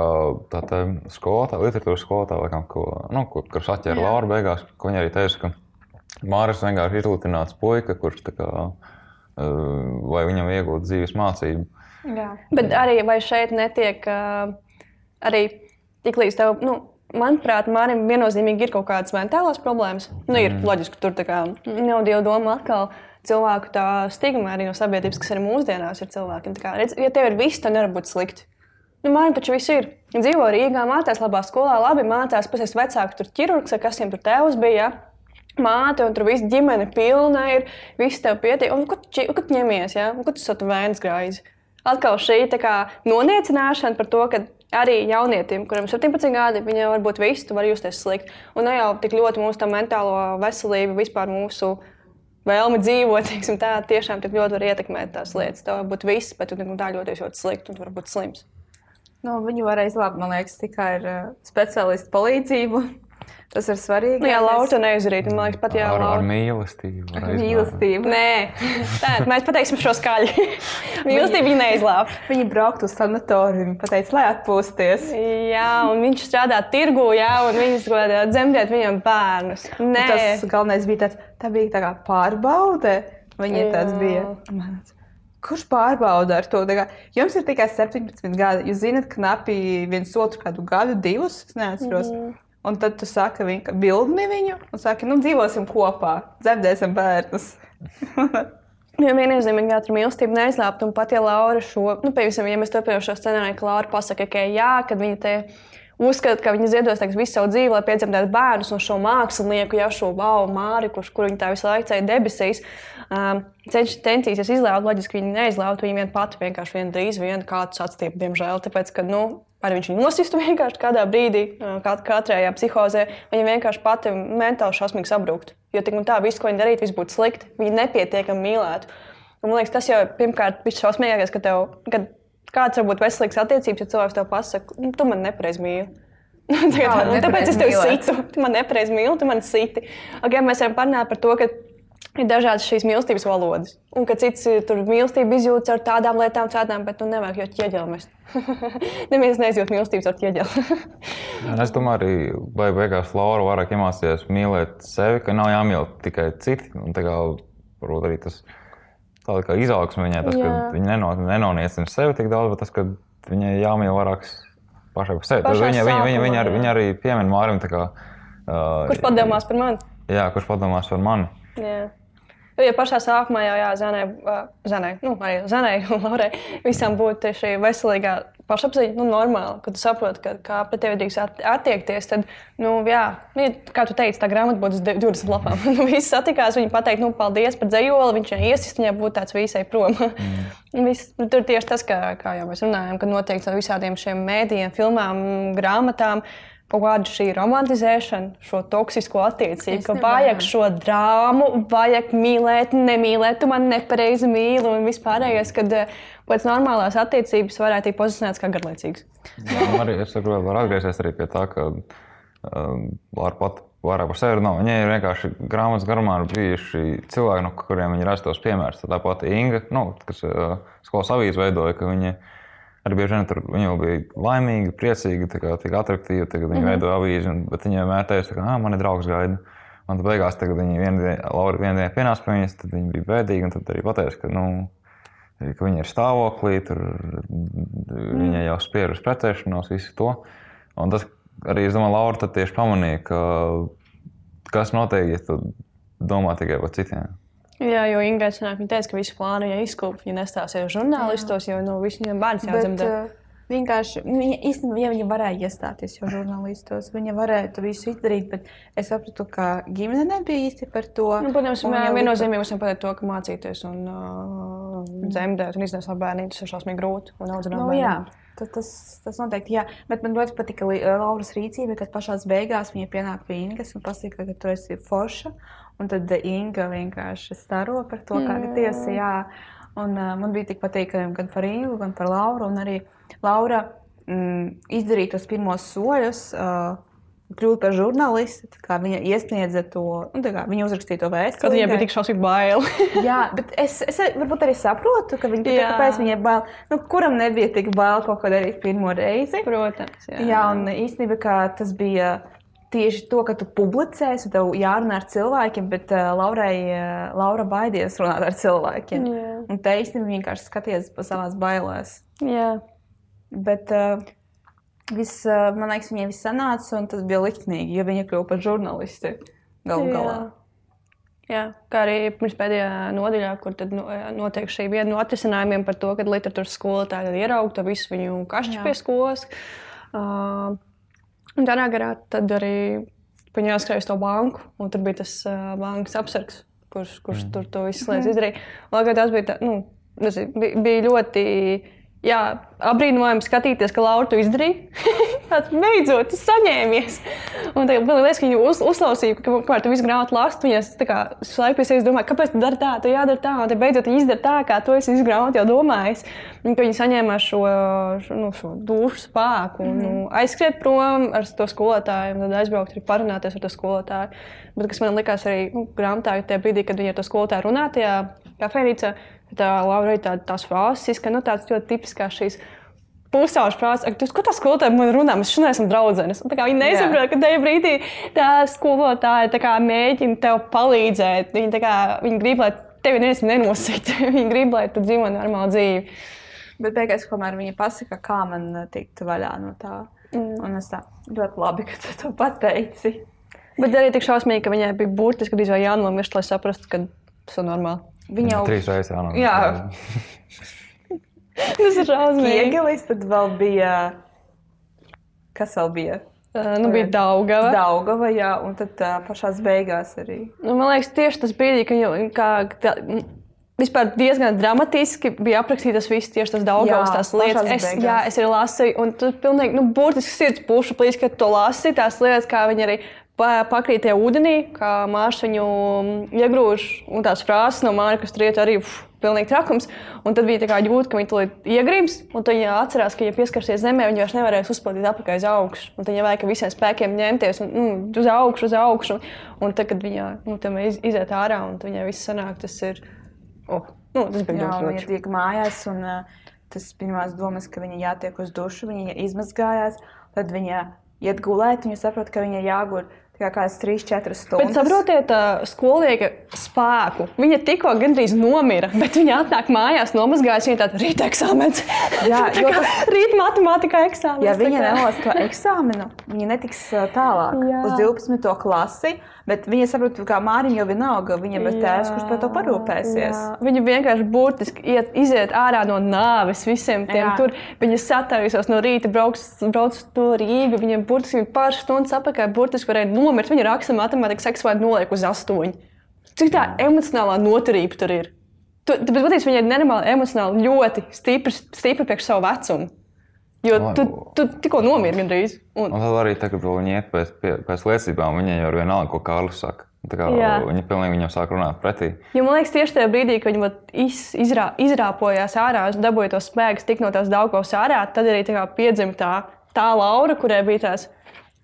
tā te skolotāja, literatūras skolotāja, laikam, ko, nu, ko, kurš atķēra Jā. Lauru beigās, ka viņa arī teica, ka Māris vienkārši ir izlutināts puika, kurš tā kā vai viņam iegūt dzīves mācību. Jā. Bet arī vai šeit netiek arī tik līdz tev. Nu, Manuprāt, Mārim viennozīmīgi ir kaut kādas mentālās problēmas. Nu, ir mm. loģiski, ka tur tā kā nav dieva doma atkal cilvēku tā stigma arī no sabiedrības, kas arī mūsdienās ir cilvēkiem. Kā, redz, ja tev ir viss, tad nevar būt slikti. Nu, Mārim taču viss ir. Dzīvo Rīgā, mācās labā skolā, labi mācās, pēc tam vecāki tur ķirurgs, kas viņam tur tēvs bija. Ja? Māte, un tur viss ģimene pilna ir, viss tev pietiek. Un, ko tu, ņemies, ja? un, ko tu esat vēns grāzi? Atkal šī kā, noniecināšana par to, ka arī jaunietim, kuram ir 17 gadi, viņam var būt viss, tu vari justies slikti. Un ne jau tik ļoti mūsu mentālo veselību, vispār mūsu vēlmi dzīvot, [LAUGHS] teiksim, tā tiešām tik ļoti var ietekmēt tās lietas. Tev var būt viss, bet tu tā ļoti ļoti slikti un tu vari būt slims. Nu, viņu var izglābt, man liekas, tikai ar uh, speciālistu palīdzību. Tas ir svarīgi. Nu, jā, Laura, tu neizdarīji. Man liekas, pat jā, ar, ar mīlestību. Ar mīlestību. Nē, tā, mēs pateiksim šo skaļi. [LAUGHS] mīlestību viņa neizlāpa. Viņa brauktu uz sanatoriju, pateica, lai atpūsties. Jā, un viņš strādā tirgu, jā, un viņas godā dzemdēt viņam bērnus. Nē. Un tas galvenais bija tāds, tā bija tā kā pārbaude. Viņa tāds bija. Kurš pārbauda ar to? Kā, jums ir tikai 17 gadi. Jūs zināt, knapi viens otru kādu gadu, divus. Es neatceros. Mm -hmm. Un tad tu saki, ka bildni viņu un saki, nu, dzīvosim kopā, dzemdēsim bērnus. [LAUGHS] Jo viennozīmīgi ātri mīlestība neizlāpt, un pat ja Laura šo, nu, piemēram, ja mēs turpinām šo scenāriju, ka Laura pasaka, ka jā, kad viņa te uzskata, ka viņa ziedos teiks, visu savu dzīvi, lai piedzemdētu bērnus un šo mākslinieku, ja šo wow, māri, kurš kur viņa tā visu laiku ceļ debesīs, um, cenšas censīsies izlauzt, loģiski viņa neizlauzt, viņa vien pati vienkārši vien drīz vien kādu atstiep, diemžēl, tāpēc, ka, nu, Arī viņš viņu nosistu [LAUGHS] vienkārši kādā brīdī, kat katrajā psihozē. Viņa vienkārši pati mentāli šausmīgi sabrūkt. Jo tik un tā, viss, ko viņa darītu, viss būtu slikti. Viņa nepietiekami mīlētu. Un, man liekas, tas jau pirmkārt ir šausmīgākais, ka tev, kad kāds var būt veselīgs attiecības, ja cilvēks tev pasaka, nu, tu man nepareizi mīli. [LAUGHS] Tagad, nu, tāpēc es tevi situ. Tu man nepareizi mīli, tu man siti. Okay, mēs varam parunāt par to, ka ir dažādas šīs mīlestības valodas. Un ka cits tur mīlestību izjūtas ar tādām lietām, citām, bet nu nevajag jau ķieģeli mest. [LAUGHS] Neviens neizjūt mīlestības ar ķieģeli. es domāju, arī vai beigās Laura vairāk iemācījās mīlēt sevi, ka nav jāmīl tikai citi. Un tā kā varbūt arī tas tāda kā izaugsme viņai, tas, Jā. ka viņa neno, nenoniecina sevi tik daudz, bet tas, ka viņai jāmīl vairāk pašai par sevi. Viņa, viņa, viņa, viņa, arī, viņa arī piemin Mārim. Kā, uh, kurš padomās par mani? Jā, kurš padomās par mani. Jā. Jo pašā sākumā jau jā, Zanai, Zanai, nu, arī Zanai un Laurai visam būtu šī veselīgā pašapziņa, nu, normāli, kad tu saproti, ka, kā pret tevi drīkst attiekties. Tad, nu, jā, nu, kā tu teici, tā grāmata būtu 20 lapām. [LAUGHS] nu, visi satikās, viņi pateica, nu, paldies par dzējoli, viņš viņai iesist, viņai būtu tāds visai prom. [LAUGHS] mm. Vis, nu, tur tieši tas, kā, kā jau mēs runājam, kad notiek ar visādiem šiem mēdījiem, filmām, grāmatām kaut kāda šī romantizēšana, šo toksisko attiecību, ka vajag šo drāmu, vajag mīlēt, nemīlēt, tu man nepareizi mīli un vispārējais, kad eh, pēc normālās attiecības varētu būt pozicionēts kā garlaicīgs. Jā, nu, arī es varu atgriezties arī pie tā, ka um, var pat vairāk par sevi runāt. Viņai ir vienkārši grāmatas garumā bijuši cilvēki, no kuriem viņi redz tos piemērus. Tāpat Inga, nu, kas uh, skolas avīzes veidoja, ka viņi viņa Arī bieži vien tur viņa bija laimīga, priecīga, tā kā tik attraktīva. Tagad viņa mm -hmm. veido avīzi, un, bet viņa vienmēr teica, ka ah, man ir draugs gaida. Un tad beigās, kad viņa vienā dienā, vien dienā pienāca pie viņas, tad viņa bija bēdīga. Un tad arī pateica, ka, nu, ka viņa ir stāvoklī, tur mm. viņa jau spiež uz precēšanos, visu to. Un tas arī, es domāju, Laura tieši pamanīja, ka kas notiek, ja tu domā tikai par citiem. Jā, jo Ingūna sanāk, viņa teica, ka visu plānu viņa izkūpa. Viņa nestāsies žurnālistos, jo nu, viņam bērns jādzemdē. Bet, uh, Vienkārši, nu, viņa, īstenībā, ja viņa varēja iestāties jau žurnālistos, viņa varēja to visu izdarīt, bet es sapratu, ka ģimene nebija īsti par to. Nu, protams, mēs viennozīmīgi varam pateikt to, ka mācīties un uh, dzemdēt un iznest bērnu tas ir šausmīgi grūti un audzināt nu, bērnu. Tas, tas, tas noteikti, jā. Bet man ļoti patika Lauras rīcība, kad pašā beigās viņa pienāk pie Ingas un pasaka, ka tu esi forša. Un tad Inga vienkārši staro par to, kā mm. tiesa, jā. Un, uh, man bija tik patīkami gan par Ingu, gan par Lauru. Un arī Laura mm, izdarīja tos pirmos soļus. Uh, kļūt par žurnālisti. Viņa iesniedza to, nu, kā, viņa uzrakstīja to vēstuli. Kad viņai bija tik šausmīgi bail. [LAUGHS] jā, bet es, es varbūt arī saprotu, ka viņa tikai tāpēc viņai bail. Nu, kuram nebija tik bail kaut ko darīt pirmo reizi? Protams. Jā, jā un īstenībā tas bija tieši to, ka tu publicēsi, un tev jārunā ar cilvēkiem, bet uh, Laurai, uh, Laura baidījās runāt ar cilvēkiem. Jā. Un te īstenībā vienkārši skaties pa savās bailēs. Jā. Bet uh, viss, uh, man liekas, viņai viss sanāca, un tas bija liktenīgi, jo viņa kļuva par žurnālisti galu galā. Jā, kā arī pirms pēdējā nodaļā, kur notiek šī viena no atrisinājumiem par to, ka literatūras skolotāji ieraudzīja to visu viņu kašķi pie skolas. Uh, un tādā garā tad arī viņi aizskrēja uz to banku, un tur bija tas uh, bankas apsargs, kurš, kurš mm. tur to visu lietas izdarīja. Lai gan tas bija, tā, nu, nezinu, bija, bija ļoti. Jā, apbrīnojami skatīties, ka Laura to izdarīja. [LAUGHS] Beidzot, tas saņēmies. Un tagad man liekas, ka viņa uz, uzklausīja, ka kamēr tu visu grāmatu lasi, viņa slēpj pie sevis, domāja, kāpēc tu dari tā, tu jādara tā, un tad beidzot viņa izdara tā, kā tu esi visu grāmatu jau ka viņa saņēma šo, šo, nu, šo dušu spēku un nu, aizskriet prom ar to skolotāju, tad aizbraukt arī parunāties ar to skolotāju. Bet kas man likās arī nu, grāmatā, tajā brīdī, kad viņa ar to skolotāju runā tajā kafejnīcā, tā Laura ir tā, tās frāzes, ka nu, tāds ļoti tipisks šīs pusauģis prasa, ka ko tā skolotāja man runā, mēs šodien esam draudzenes. Un tā kā Viņi nesaprot, ka tajā brīdī tā skolotāja tā kā mēģina tev palīdzēt. Viņi, kā, viņi grib, lai tevi neviens nenosīt. [LAUGHS] viņi grib, lai tu dzīvo normālu dzīvi. Bet beigās, kamēr viņa pasaka, kā man tikt vaļā no tā, Mm. un es tā ļoti labi, ka tu to pateici. Bet arī tik šausmīgi, ka viņai bija burtiski jānomirst, lai saprastu, ka tas ir normāli. Viņa jau Trīs reizes jānāk. Jā. Tas ir šausmīgi. Iegelis, tad vēl bija. Kas vēl bija? Nu, bija Daugava. Daugava, jā, un tad uh, pašās beigās arī. Nu, man liekas, tieši tas brīdī, kad jau kā, tā, vispār diezgan dramatiski bija aprakstītas visas tieši tas Daugavas Jā, tās lietas. Es, beigās. jā, es arī lasīju, un tur pilnīgi, nu, burtiski sirds pušu plīs, kad to lasīju, tās lietas, kā viņi arī pakrīt tajā ūdenī, kā mārš viņu mm, iegrūž, un tās frāzes no māra, kas tur iet arī. Uf, Pilnīgi trakums. Un tad bija tā kā jūt, ka viņi tur iegrims, un tad viņa atcerās, ka, ja pieskarsies zemē, viņa vairs nevarēs uzspēlēt atpakaļ uz augšu. Un tad viņa vajag visiem spēkiem ņemties un, nu, uz augšu, uz augšu. Un tad, kad viņa nu, iz, iziet ārā un viņai viss sanāk, tas ir. Oh, nu, tas bija ļoti viņa ļoti. tiek mājās, un uh, tas pirmās domas, ka viņa jātiek uz dušu, viņa izmazgājās, tad viņa iet gulēt, un viņa saprot, ka viņai jāgur tikai kādas 3-4 stundas. Bet saprotiet, skolnieka spēku. Viņa tikko gandrīz nomira, bet viņa atnāk mājās, nomazgājas. Viņa tāda rīta eksāmenis. Jā, [LAUGHS] Tā kā Rīta matemātikā eksāmenis. Ja viņa kā- nelos to eksāmenu, viņa netiks tālāk Jā. uz 12. klasi. Bet viņa saprot, ka Mārciņa jau vienalga, viņa bez tēvs, kurš par to parūpēsies. Jā. Viņa vienkārši burtiski iet, iziet ārā no nāves visiem tiem. Jā. Tur viņa satarīsies no rīta, brauks, brauks to Rīgu. Viņa burtiski pāris stundas apakaļ, burtiski varēja nomirt. Viņa raksta matemātikas eksāmenu noliek uz astoņu. Cik tā emocionālā noturība tur ir? Tu, bet patiesībā viņa ir nenormāli emocionāli ļoti stipra, stipra priekš savu vecumu. Jo tu, tu tikko nomiri gandrīz. Un, Un tad arī tagad, viņi iet pēc, pēc liecībām, viņai jau ir vienalga, ko Kārlis saka. Viņi pilnīgi viņam sāk runāt pretī. Jo man liekas, tieši tajā brīdī, kad viņi vat iz, izrā, izrāpojās ārā, dabūja tos spēkus, tik no tās daļgos ārā, tad arī piedzima tā, tā Laura, kurai bija tās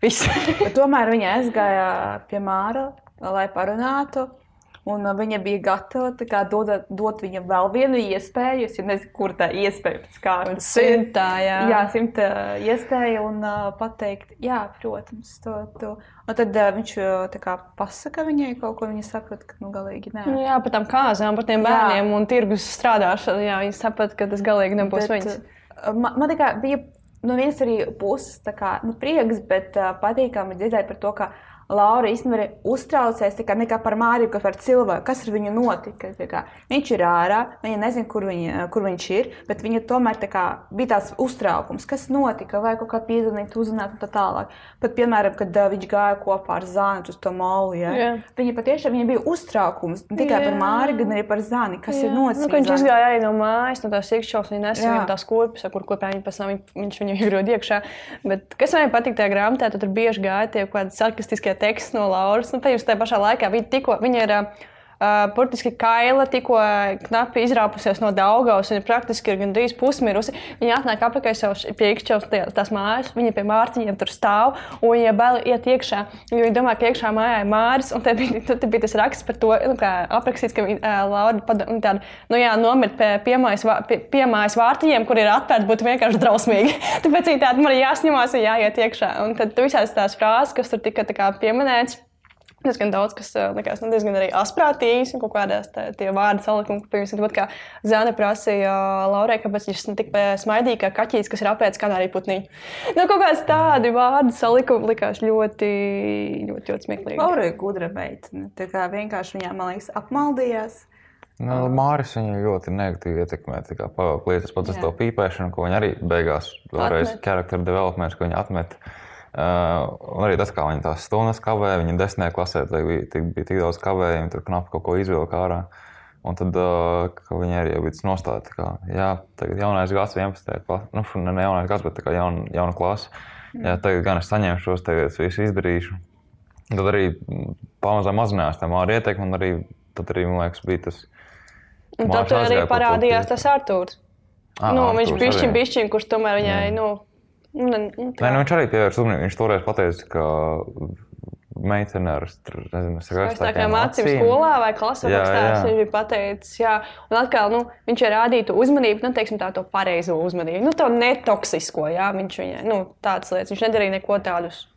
[LAUGHS] tomēr viņa aizgāja pie Māra, lai parunātu. Un viņa bija gatava kā, dot, dot viņam vēl vienu iespēju. Es nezinu, kur tā iespēja pēc kārtas ir. Simtā, jā. Jā, simta iespēja un uh, pateikt, jā, protams, to. to. Un tad uh, viņš uh, kā pasaka viņai kaut ko, viņa saprot, ka nu galīgi nē. Nu, jā, par tām kāzām, par tiem Jā. bērniem un tirgus strādāšanu. Jā, viņi saprot, ka tas galīgi nebūs Bet, viņas. uh, Man, man tikai bija no vienas arī puses kā, nu, prieks, bet uh, patīkami dzirdēt par to, ka Laura īstenībā ir uztraucies tikai kā par Māriju, bet par cilvēku, kas ar viņu notika. Kā, viņš ir ārā, viņa nezina, kur, viņa, kur viņš ir, bet viņa tomēr tā kā, bija tāds uztraukums, kas notika, vai kaut kā piezvanīt, uzzināt un tā tālāk. Pat, piemēram, kad uh, viņš gāja kopā ar Zāni uz to molu, ja? Jā. viņa patiešām viņai bija uztraukums ne tikai Jā. par Māriju, gan arī par Zāni, kas Jā. ir noticis. Nu, viņš izgāja arī no mājas, no tās iekšķos, viņa nesa viņam tās kurpes, kur kopā viņa pēc tam viņ- viņš viņu iegrod iekšā. Bet kas man patīk tajā grāmatā, tad tur bieži gāja tie kaut kādi sarkastiskie teksti no Lauras. Nu, pēc tajā pašā laikā viņa tikko, viņa ir uh, burtiski kaila tikko knapi izrāpusies no Daugavas, un praktiski ir gandrīz pusmirusi. Viņa atnāk apakaļ sev pie iekšķaus tās mājas, viņa pie mārciņiem tur stāv, un viņa bail iet iekšā, jo viņa domā, ka iekšā mājā ir māris, un te bija, te bija tas raksts par to, nu, kā aprakstīts, ka viņa Laura pada, nu, tāda, nu jā, nomirt pie piemājas, pie, piemājas vārtiņiem, kur ir atvērti, būtu vienkārši drausmīgi. [LAUGHS] Tāpēc viņa tāda man ir jāsņemās un jāiet iekšā. Un tad visās tās frāzes, kas tur tika tā kā pieminētas, diezgan daudz, kas eh, likās nu, diezgan arī asprātīgs un kaut kādās tā, tie vārdu salikumi. Piemēram, tāpat kā Zana prasīja Laurai, kāpēc viņš tik smaidīja, kā kaķis, kas ir apēdis kanārī putniņu. Nu, kaut kāds tādi vārdu salikumi likās ļoti, ļoti, ļoti smieklīgi. Laura ir gudra meitene. Tā kā vienkārši viņā, man liekas, apmaldījās. Nu, Māris viņu ļoti negatīvi ietekmē. pats Jā. to pīpēšanu, ko viņa arī beigās vēlreiz charakteru developments, ko viņa atmet. Un arī tas, kā viņa tās stundas kavēja, viņa desmitā klasē bija tik, bija tik daudz kavējumu, tur knapi kaut ko izvilka ārā. Un tad viņa arī bija nostāta, ka jā, tagad jaunais gads, 11. klasē, nu, ne jaunais gads, bet tā kā jauna, jauna klase. Jā, tagad gan es saņemšos, tagad es visu izdarīšu. Tad arī mm, pamazām mazinājās tā māra ietekme, un arī, tad arī, man liekas, bija tas. Un tad arī parādījās tas Arthurs. Ā, Nu, viņš Artūrs bija arī. bišķiņš, kurš tomēr viņai, Jā. nu, nu, ne- nu, tā. Nē, nu, viņš arī pievērsa uzmanību. Viņš toreiz pateica, ka meitene ar skaistākajām acīm skolā vai klasē rakstās, viņš bija pateicis, jā, un atkal, nu, viņš ir rādītu uzmanību, nu, teiksim, tā to pareizo uzmanību, nu, to netoksisko, jā, viņš viņai, nu, tādas lietas, viņš nedarīja neko tādus.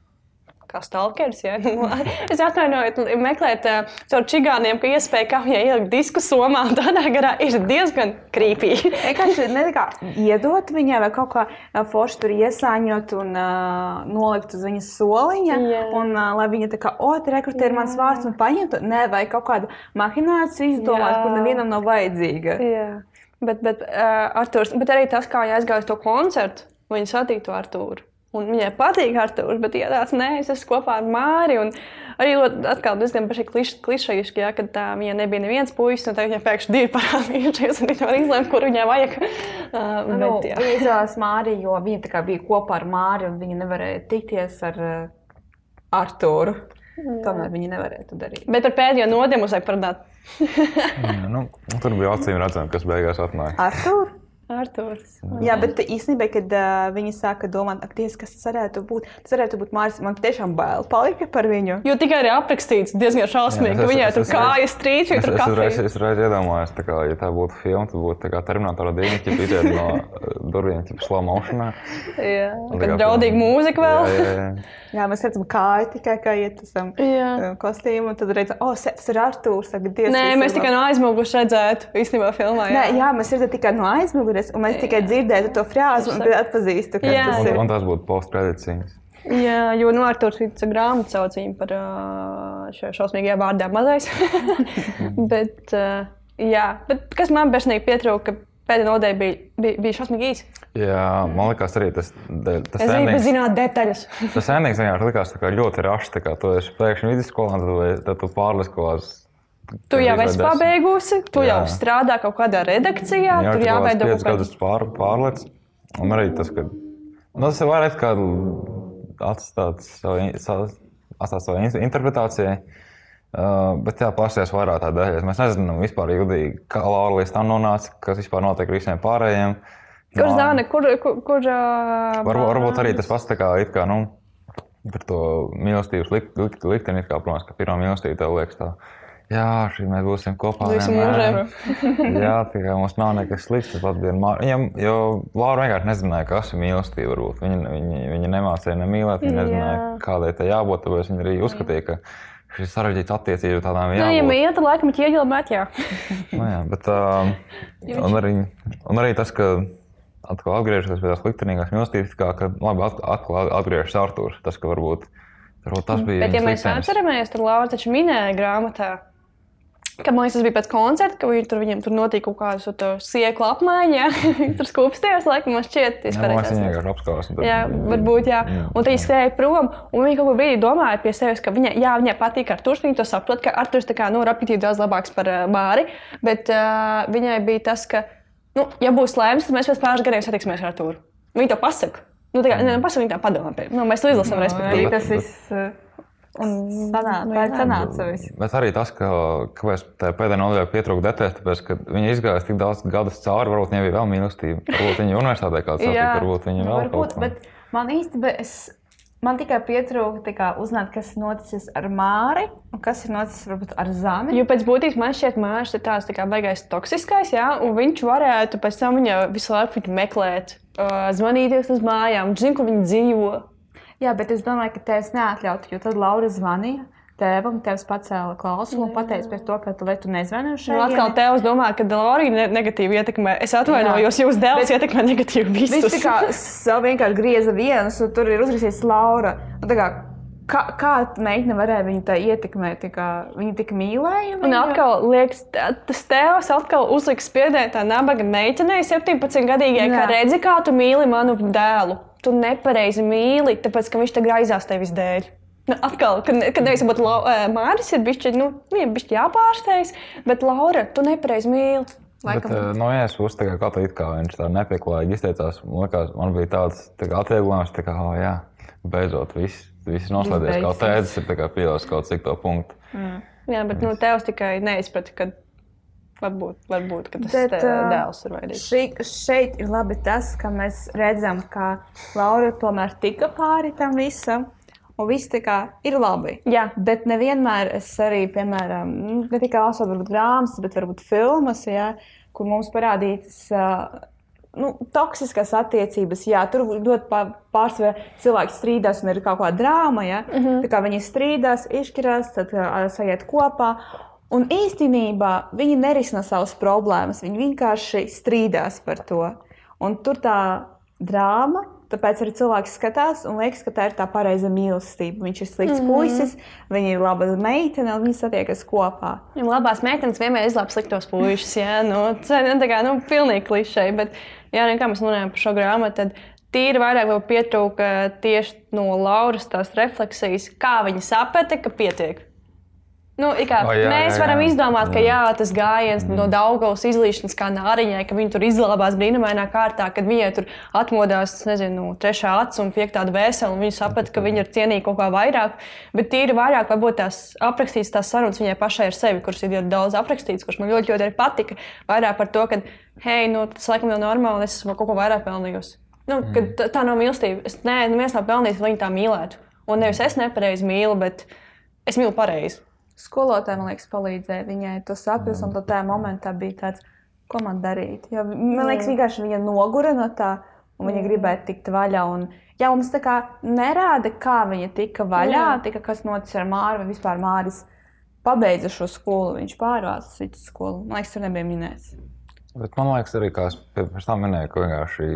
Kā stalkers. Ja? [LAUGHS] es atvainojos, meklēt uh, caur čigāniem, ka iespēja kā viņai ielikt disku somā [LAUGHS] tādā garā ir diezgan krīpīgi. [LAUGHS] Vienkārši ne kā iedot viņai vai kaut kā ā, forši tur iesāņot un uh, nolikt uz viņas soliņa. Jā. Un, uh, lai viņa tā kā, o, te rekrutē ir mans vārds un paņemt. to." Nē, vai kaut kādu mahināciju izdomāt, kur nevienam nav vajadzīga. Jā, bet, bet, uh, Arturs, bet arī tas, kā aizgāja uz to koncertu, viņa satiktu Artūru. Un viņai patīk Arthurs, bet tāds nē, es esmu kopā ar Māri. Un arī ļoti, atkal diezgan kliš, klišejiski, ja, kad tā, viņai nebija neviens puisis, un tagad viņai pēkšņi divi [LAUGHS] parādījušies, un viņa var izlemt, kur viņai vajag. Uh, Nu, bet, jā. viņa izvēlējās Māriju, jo viņa bija kopā ar Māriju, un viņa nevarēja tikties ar uh, Artūru. Tomēr viņa nevarēja to darīt. bet par pēdējo nodēmu mums vajag parunāt. [LAUGHS] Jā, nu, tur bija acīm redzams, kas beigās atnāca. Artūru? Arturs. Jā, bet īstenībā, kad uh, viņi sāka domāt, ak, Dievs, kas tas varētu būt, tas varētu būt Mārcis. Man tiešām bail palika par viņu. Jo tikai ir aprakstīts diezgan šausmīgi, Jā, ka viņai tur kājas viņa tur es, uzreiz, es uzreiz iedomājos, tā kā, ja tā būtu filma, tad būtu tā kā Terminatora divi, ja iziet no durvīm, ja slow motionā. Jā, kā draudīga mūzika vēl. Jā, jā, jā. Jā, mēs redzam, kāju tikai kā iet uz Jā. uh, kostīmu, un tad redzam, oh, se- tas ir Artūrs. Saka, Dievs, Nē, mēs tikai labi." no aizmugures redzētu, īstenībā, filmā. Nē, jā, mēs redzam tikai no aizmugures, un mēs tikai dzirdētu to frāzi, un tad atpazīstu, kas Jā. tas Un, ir. un tas būtu post-kredīcijas. Jā, jo no Arthurs viņa grāmatu sauc viņu par šo šausmīgajā vārdā mazais. [LAUGHS] bet, jā, bet kas man personīgi pietrūka, ka pēdējā nodēļa bija, bija, bija šausmīgi īsa. Jā, man liekas, arī tas, de- tas Es endings- zināt detaļas. Tas endings vienkārši likās ļoti rašs. tā kā Tu esi pēkšņi vidusskolā, tad, tu- tad tu jau esi pabeigusi, tu Jā. jau strādā kaut kādā redakcijā, Jā, tur jāveido kaut gadus pār, pārlec. Un arī tas, ka nu, tas vairāk kā atstāt savu, atstāt savu in- interpretācijai. Uh, bet jā, pārsteigts vairāk tā dēļ. Mēs nezinām vispār jūtīgi, kā Laura līdz tam nonāca, kas vispār notiek ar visiem pārējiem. Kur Man- zāne, kur, kur, kur ā, Varbūt, varbūt arī tas pats tā kā, it kā, nu, par to mīlestības likt, likt, likteni, it kā, protams, ka pirmā mīlestība tev liekas tā. Jā, šī mēs būsim kopā. Visu vienmēr." [LAUGHS] Jā, kā mums nav nekas slikts. Pats bija. Viņam, jo Laura vienkārši nezināja, kas ir mīlestība. Varbūt. Viņa, viņa, viņa nemācīja nemīlēt, viņa nezināja, Jā. kādai tai jābūt. Tāpēc viņa arī uzskatīja, ka šis sarežģīts attiecības tādām Nu, ja jābūt. mīl, tad laikam ķieģeli met, jā. Nu, jā, bet, uh, un, arī, un arī tas, ka atkal atgriežoties pie tās liktenīgās mīlestības, kā ka, labi, at- atkal atgriežas Arthurs. Tas, ka varbūt, varbūt tas bija. Bet, ja mēs atceramies, tad Laura taču minēja grāmatā, ka man liekas, tas bija pēc koncerta, ka viņi tur, viņiem tur notika kaut kāda to sieklu apmaiņa. jā. [LAUGHS] Viņi tur skūpstījās, laikam, man šķiet, tas Jā, pareizais. viņa vienkārši apskaujas. Jā, varbūt, jā. Un tad viņa skrēja prom, un viņa kaut kādā brīdī domāja pie sevis, ka viņa, jā, viņai patīk ar Turku. Viņa to saprot, ka tā kā, nu, ir apjūtīgi daudz labāks par uh, Māri. Bet uh, viņai bija tas, ka, nu, ja būs lēmums, tad mēs pēc pāris gadiem satiksimies ar Arthuru. Viņa to pasaka. Nu, tā kā, ne, pasaka, viņa tā padomā. pie- Nu, mēs to izlasām, Arī respektīvi. tas viss. uh, Un, Sanā, nu, tā ir sanāca viss. Bet arī tas, ka kāpēc pēdējā nodaļā pietrūka detaļas, tāpēc, ka viņi izgāja tik daudz gadus cauri, varbūt viņai bija vēl mīlestība. Varbūt viņa universitātē kāds satika, varbūt viņa vēl kaut varbūt, ko. bet man īstenībā es. Man tikai pietrūka uzzināt, kas ir noticis ar Māri un kas ir noticis varbūt ar Zani. Jo pēc būtības man šķiet, ka Mārcis ir tāds tā kā baigais toksiskais, jā, un viņš varētu pēc tam viņa visu laiku meklēt, uh, zvanīties uz mājām, viņš zina, kur viņi dzīvo. Jā, bet es domāju, ka tēvs neatļautu, jo tad Laura zvanīja tēvam, tēvs pacēla klausulu un pateica pēc to, ka tu, tu nezvani uz Nu, šeit. atkal tēvs domā, ka Laurija ne negatīvi ietekmē. Es atvainojos, jūs dēls ietekmē negatīvi Viņš visus. tā kā sev vienkārši grieza vienas, un tur ir uzrakstīts Laura. Un kā, kā, kā meitene varēja viņu tā ietekmēt? Tā kā, viņa tik mīlēja. Un atkal, liekas, tas tēvs atkal uzliks spiedienu tā nabaga meitenei, 17 gadīgai, kā redzi, kā tu mīli manu dēlu. Tu nepareizi mīli, tāpēc ka viņš te graizās tevis dēļ. Nu, atkal, kad, kad nevis būt Mārcis, ir bijis nu, bijis jāpārsteidz, bet Laura, tu nepareizi mīli. Bet, Laikam. eh, no vienas puses, tā kā kaut viņš tā nepieklājīgi izteicās, man, liekas, man bija tāds tā atvieglojums, tā kā, oh, jā, beidzot, viss, viss noslēdzies. Kā beigsies. tēdzis ir pieļāvis kaut cik to punktu. Jā, bet nu, tēvs tikai neizprata, ka varbūt, varbūt tas Bet, ā, dēls ir vainīgs. Šī, šeit ir labi tas, ka mēs redzam, ka Laura tomēr tika pāri tam visam. Un viss tā kā ir labi. Jā. Bet nevienmēr es arī, piemēram, ne tikai lasot grāmatas, bet varbūt filmas, ja, kur mums parādītas uh, nu, toksiskas attiecības. Jā, tur ļoti pā- pārsvarā cilvēki strīdās un ir kaut kāda drāma. Ja. Mm -hmm. Tā kā viņi strīdās, izšķirās, tad uh, sajiet kopā. Un īstenībā viņi nerisina savas problēmas. Viņi vienkārši strīdās par to. Un tur tā drāma, tāpēc arī cilvēks skatās un liekas, ka tā ir tā pareiza mīlestība. Viņš ir slikts mm -hmm. puisis, viņa ir laba meitene un viņi satiekas kopā. Ja labās meitenes vienmēr izlaiž sliktos puikas. Jā, nu, ir tā kā nu, pilnīgi klišeji. Bet, jā, nu, mēs runājam par šo grāmatu, tad tīri vairāk pietrūka tieši no Lauras tās refleksijas, kā viņa saprata, ka pietiek. Nu, kā, O, jā, mēs jā, varam jā. izdomāt, ka jā, Jā. tas gājiens mm. no Daugavas izlīšanas kā nāriņai, ka viņi tur izglābās brīnumainā kārtā, kad viņai tur atmodās, nezinu, trešā acis un piektā dvēsele, un viņi saprata, ka viņi ir cienīgi kaut kā vairāk. Bet tīri vairāk varbūt tās aprakstīts tās sarunas viņai pašai ar sevi, kuras ir ļoti daudz aprakstīts, kurš man ļoti, ļoti patika. Vairāk par to, ka, hei, nu, tas laikam jau normāli, es esmu kaut ko vairāk pelnījusi. Nu, mm. tā, tā nav mīlestība. Es nē, neviens nav pelnījis, lai viņi tā mīlētu. Un nevis es nepareizi mīlu, bet es mīlu pareizi. Skolotāja man liekas, palīdzēja viņai to saprast, un tajā momentā bija tāds, ko man darīt. Jo, man liekas, vienkārši viņa nogura no tā, un viņa gribēja tikt vaļā. Un, jā, mums tā kā nerāda, kā viņa tika vaļā, tika, kas noticis ar Māru, vai vispār Māris pabeidza šo skolu, viņš pārvāca uz citu skolu. Man liekas, tur nebija minēts. Bet man liekas, arī kā es pirms tam minēju, ka vienkārši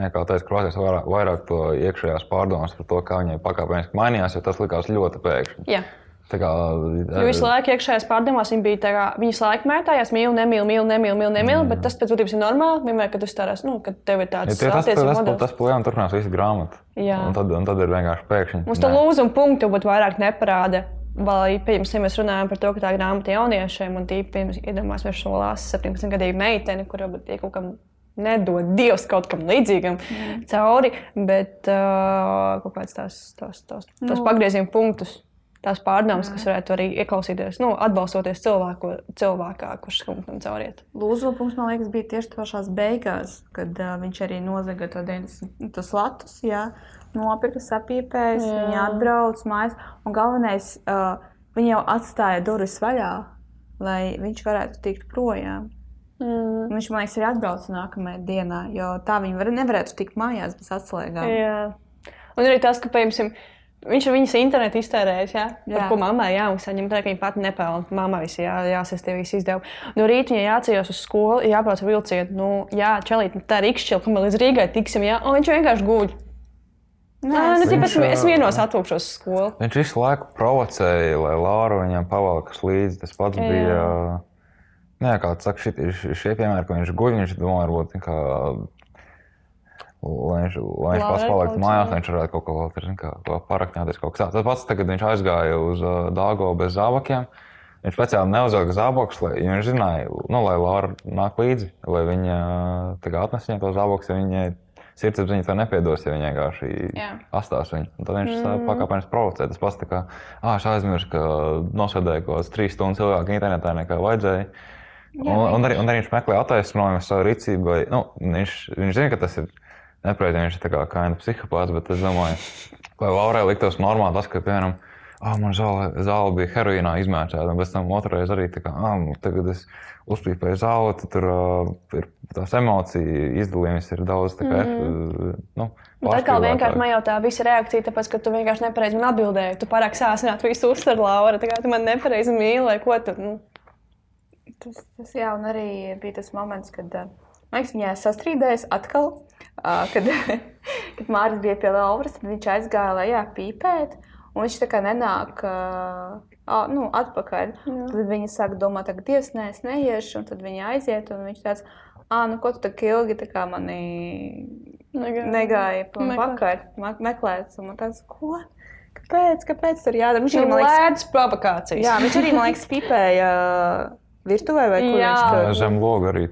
nekā tāds krāsēs vairāk, vairāk to iekšējās pārdomas par to, kā viņai pakāpeniski mainījās, jo tas likās ļoti pēkšņi. Jā. Tā kā, Jo visu laiku iekšējās pārdomās viņa bija tā, kā viņas laika mētājās, mīl, nemīl, mīl, nemīl, mīl, nemīl, mm. bet tas pēc būtības ir normāli. Vienmēr, kad tu stārās, nu, kad tev ir Ja tāds tie, tas, tas, tas, modelis. tas plēnām turpinās visu grāmatu. Jā. Un tad, un tad ir vienkārši pēkšņi. Mums tā lūzuma punktu būtu vairāk neparāda. Vai, piemēram, ja mēs runājam par to, ka tā ir grāmata jauniešiem, un tīpaši iedomāsimies šo lāsu 17 gadīgu meiteni, kur varbūt tie kaut kam nedod Dievs kaut kam līdzīgam mm. cauri, bet uh, kaut kāds tās, tās, tās, tās Nu. pagrieziena punktus. Tās pārdomas, kas varētu arī ieklausīties, nu, atbalstoties cilvēku, cilvēkā, kurš tam cauriet. Lūzuma punkts, man liekas, bija tieši pašās beigās, kad uh, viņš arī nozaga to 90 tos latus. Jā, nopirka sapīpējis, Jā. viņa atbrauc mājās. Un galvenais, uh, viņa jau atstāja durvis vaļā, lai viņš varētu tikt projām. Mm. Viņš man liekas, arī atbrauca nākamajā dienā, jo tā viņa var, nevarētu tikt mājās bez atslēgām. Jā. Un arī tas, ka, piemēram, viņš ir viņas internetu iztērējis, jā, jā. Par ko mammai jāmaksā. Viņam tā, ka viņa pati nepelna. Mammai viss jā, jāsastāv, viss izdevumi. No rīta viņai jāceļas uz skolu, jābrauc ar vilcienu. Nu, jā, čelīt, tā ir ikšķila, kamēr līdz Rīgai tiksim, jā, un viņš vienkārši guļ. Nē, nu, Viņš, es, es vienos atvūkšos uz skolu. Viņš visu laiku provocēja, lai Lāra viņam pavalkas līdzi. Tas pats Jā. Bija. Nē, kā tas saka, šit- šie, šie piemēri, ka viņš guļ, viņš domā, varbūt, lai viņš, lai viņš pats paliktu mājās, lai viņš varētu kaut ko vēl kā, parakņāties. Tas pats, tagad viņš aizgāja uz uh, Dāgo bez zābakiem. Viņš speciāli neuzvilka zābakus, lai jo viņš zināja, nu, lai Lāra nāk līdzi, lai viņa kā atnes viņai to zābakus, ja viņai sirdsapziņa to nepiedos, ja viņi vienkārši Jā. atstās viņu. Un tad viņš mm. pakāpeniski provocē. Tas pats kā, ah, es aizmirsu, ka nosēdēju kaut kādas trīs stundas ilgāk internetā nekā vajadzēja. Un, un, arī, un arī viņš meklē attaisnojumu savu rīcību. Nu, viņš, viņš zina, ka tas ir nepareizi, viņš ir kā kaina psihopāts, bet es domāju, vai Laurai liktos normāli tas, ka, piemēram, ah, man zāle, zāle bija heroīnā izmērcēta, un pēc tam otrreiz arī tā kā, ah, tagad es uzpīpēju zāli, tad tur uh, ir tās emociju izdalījums ir daudz tā kā, mm. nu, Tā kā vienkārši man jau tā visa reakcija, tāpēc, ka tu vienkārši nepareizi man atbildēji. Tu pārāk sāsināt visu uztver, Laura. Tā kā tu man nepareizi mīli, ko tu. Nu. Tas, tas jā, un arī bija tas moments, kad man liekas, viņai sastrīdējās atkal, uh, kad, [LAUGHS] kad Mārcis bija pie Lauras, tad viņš aizgāja lejā pīpēt. Un viņš tā kā nenāk uh, nu, atpakaļ. Jā. Tad viņi sāk domāt, ka Dievs, nē, es neiešu, un tad viņi aiziet. Un viņš tāds, ah, nu, ko tu tā ilgi tā mani pa pakaļ, meklēt. Un man tāds, ko? Kāpēc? Kāpēc tur jādara? Viņš arī man liekas, provokācijas. Jā, viņš arī man liekas pipēja virtuvē vai kur jā. viņš tur. Zem loga arī.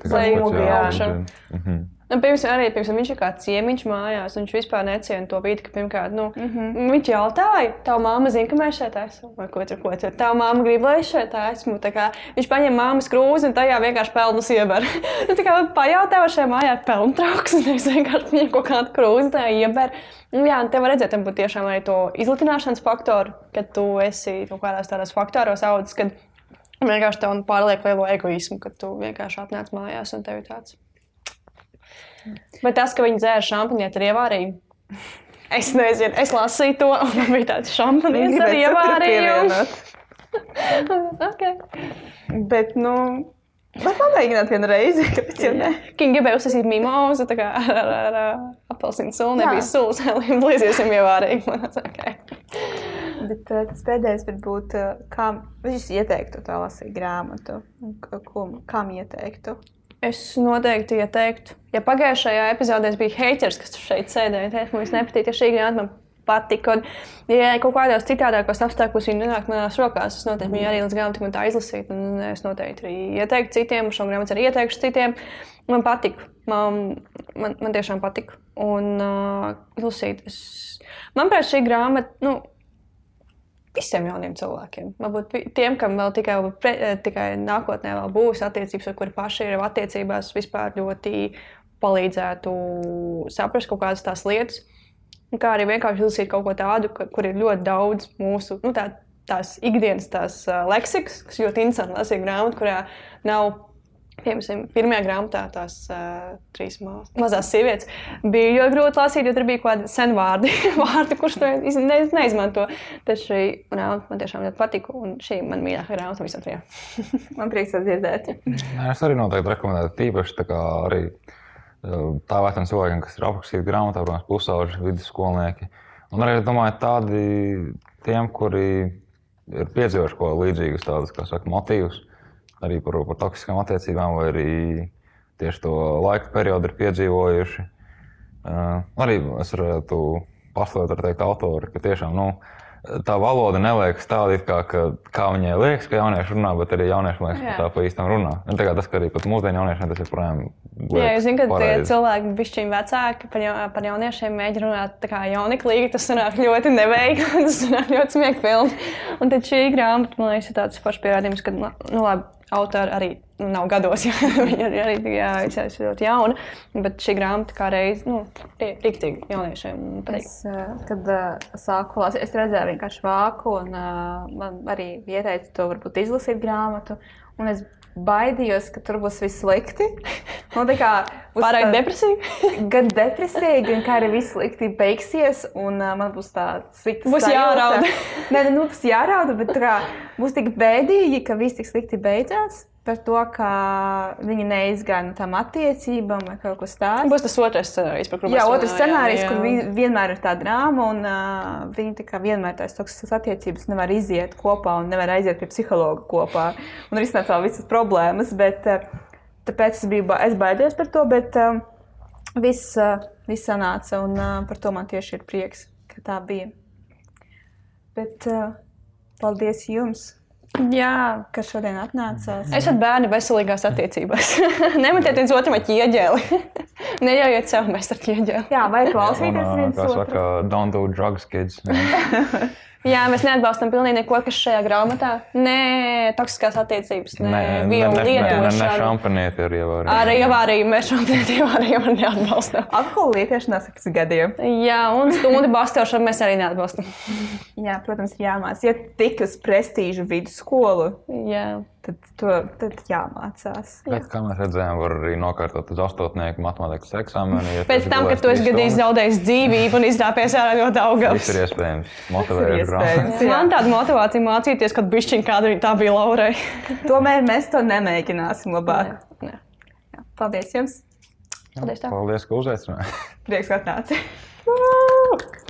Jā. Mhm. Nu, pirms, arī pirms viņš ir kā ciemiņš mājās, viņš vispār neciena to vidi, ka pirmkārt, nu, mm -hmm. viņš jautāja, tā māma zina, ka mēs šeit esam, vai ko tur, ko tur. Tā māma grib, lai es šeit esmu. Kā, viņš paņem māmas krūzi un tajā vienkārši pelnus ieber. [LAUGHS] nu, tā kā pajautā, vai šajā mājā ir pelnu trauks, [LAUGHS] un es vienkārši viņam kaut kādu krūzi tajā ieber. Nu, jā, te var redzēt, tam būtu tiešām arī to izlutināšanas faktoru, kad tu esi kaut kādās tādās faktoros audzis, kad vienkārši tev pārliek lielo egoismu, ka tu vienkārši atnāc mājās un tev ir tāds. Bet tas, ka viņi dzēra šampanieti ar ievārījumu. Es nezinu, es lasīju to, un man bija tāds šampanietis ar ievārījumu. [LAUGHS] okay. Bet, nu, Vai pamēģināt vienu reizi? Viņa gribēja uzsākt mimozu ar, ar, ar, ar apelsīnu sulu. Nebija sulas, [LAUGHS] lai blīziesim ievārīgi. [LAUGHS] okay. Bet uh, tas pēdējais var būt, uh, kā viņš ieteiktu tā lasīt grāmatu. Ko, kam ieteiktu? Es noteikti ieteiktu, ja pagājušajā epizodē bija haters, kas šeit sēdēja, teikt, man nepatīk, ja šī grāmata man patīk. Un, ja kaut kādos citādākos apstākļos viņa nonāk manās rokās, es noteikti viņu arī līdz tik tā izlasītu. Un es noteikti arī ieteiktu citiem, šo grāmatu arī ieteikšu citiem. Man patīk, man, man, man tiešām patīk. Un uh, izlasīt, es, manuprāt, šī grāmata. Nu, visiem jauniem cilvēkiem. Varbūt tiem, kam vēl tikai, pre, eh, tikai nākotnē vēl būs attiecības, ar kuriem paši ir attiecībās, vispār ļoti palīdzētu saprast kaut kādas tās lietas. Kā arī vienkārši izlasīt kaut ko tādu, kur ir ļoti daudz mūsu nu, tā, tās ikdienas tās, uh, leksikas, kas ļoti interesanti lasīt grāmatu, kurā nav Piemēram, pirmajā grāmatā tās uh, trīs maz, mazās sievietes bija ļoti grūti lasīt, jo tur bija kaut kādi seni vārdi, [LAUGHS] vārdi kurus tu ne, neizmanto. Tas šī grāmata man tiešām ļoti patika, un šī ir mana mīļākā grāmata visam trijām. [LAUGHS] man prieks tas dzirdēt. es arī noteikti rekomendētu tīpaši tā kā arī tā vecuma cilvēkiem, kas ir aprakstīti grāmatā, protams, pusauģi, vidusskolnieki. Un arī, domāju, tādi tiem, kuri ir piedzīvojuši ko līdzīgus, tādus, kā saka, motīvus arī par, par toksiskām attiecībām, vai arī tieši to laika periodu ir piedzīvojuši. Uh, arī es varētu paslēgt ar teikt autori, ka tiešām nu, tā valoda neliekas tāda, kā, ka, kā viņai liekas, ka jaunieši runā, bet arī jaunieši liekas, ka tā pa īstam runā. Un, tā tas, ka arī pat mūsdienu jauniešiem tas ir projām. Jā, jūs zināt, ka tie cilvēki, bišķiņi vecāki par, ja, par jauniešiem mēģina runāt tā kā jauniklīgi, tas sanāk ļoti neveikli, [LAUGHS] tas sanāk ļoti smieklīgi. Un tad šī grāmata, man liekas, ir tāds foršs pierādījums, ka, nu, nu labi, autori arī nav gados, [LAUGHS] jo viņi ir arī jā, ļoti jauni. Bet šī grāmata kā reiz nu, rīktīgi jauniešiem. Es, eh, kad uh, sāku lasīt, es redzēju vienkārši vāku, un uh, man arī ieteica to varbūt izlasīt grāmatu. Un es baidījos, ka tur būs viss slikti. Nu, tā kā pārāk tā, depresija. gan depresija, gan kā arī viss slikti beigsies, un uh, man būs tāds slikts. Būs jārauda. [LAUGHS] Nē, nu, būs jārauda, bet kā, būs tik bēdīgi, ka viss tik slikti beidzās par to, ka viņi neizgāja no tām attiecībām vai kaut kas tāds. Būs tas otrs scenārijs, par kuru mēs runājam. Jā, otrs scenārijs, kur vi, vienmēr ir tā drāma, un uh, viņi vienmēr tās toksiskas attiecības nevar iziet kopā un nevar aiziet pie psihologa kopā un risināt savu visas problēmas. Bet, uh, tāpēc es biju es baidījos par to, bet uh, viss, uh, viss sanāca, un uh, par to man tieši ir prieks, ka tā bija. Bet uh, paldies jums! Jā. kas šodien atnācās. Esat bērni veselīgās attiecībās. [LAUGHS] Nemetiet viens otram ķieģeli. [LAUGHS] Neļaujiet sev mest ar ķieģeli. Jā, vai klausīties viens kā otru? saka, don't do drugs, kids. [LAUGHS] Jā. Mēs neatbalstam pilnīgi neko, kas šajā grāmatā. Nē, toksiskās attiecības, nē, vielu lietošana. šampanieti ir jau arī. Arī avārija mēs šobrīd avāriju neatbalstam. Alkohola lietošana 18 gadiem. Jā, un stundu bastošanu mēs arī neatbalstam. Jā, protams, ir jāmācās. Ja tik uz prestīžu vidusskolu, Jā. Tad, to, tad jāmācās. Bet, kā mēs redzējām, var arī nokārtot uz astotnieku matemātikas eksāmenu. Ja Pēc tam, kad tu esi gadījis zaudējis dzīvību un izdāpies ārā no Tas Daugavas. ir iespējams. Tas ir Motivējot grāmatu. iespējams. jā. Man tāda motivācija mācīties, kad bišķiņ kāda tā bija Laurai. Tomēr mēs to nemēģināsim labāk. Nē. Paldies jums! Paldies tev. Paldies, ka uzaicinājāt. Prieks, ka atnācāt!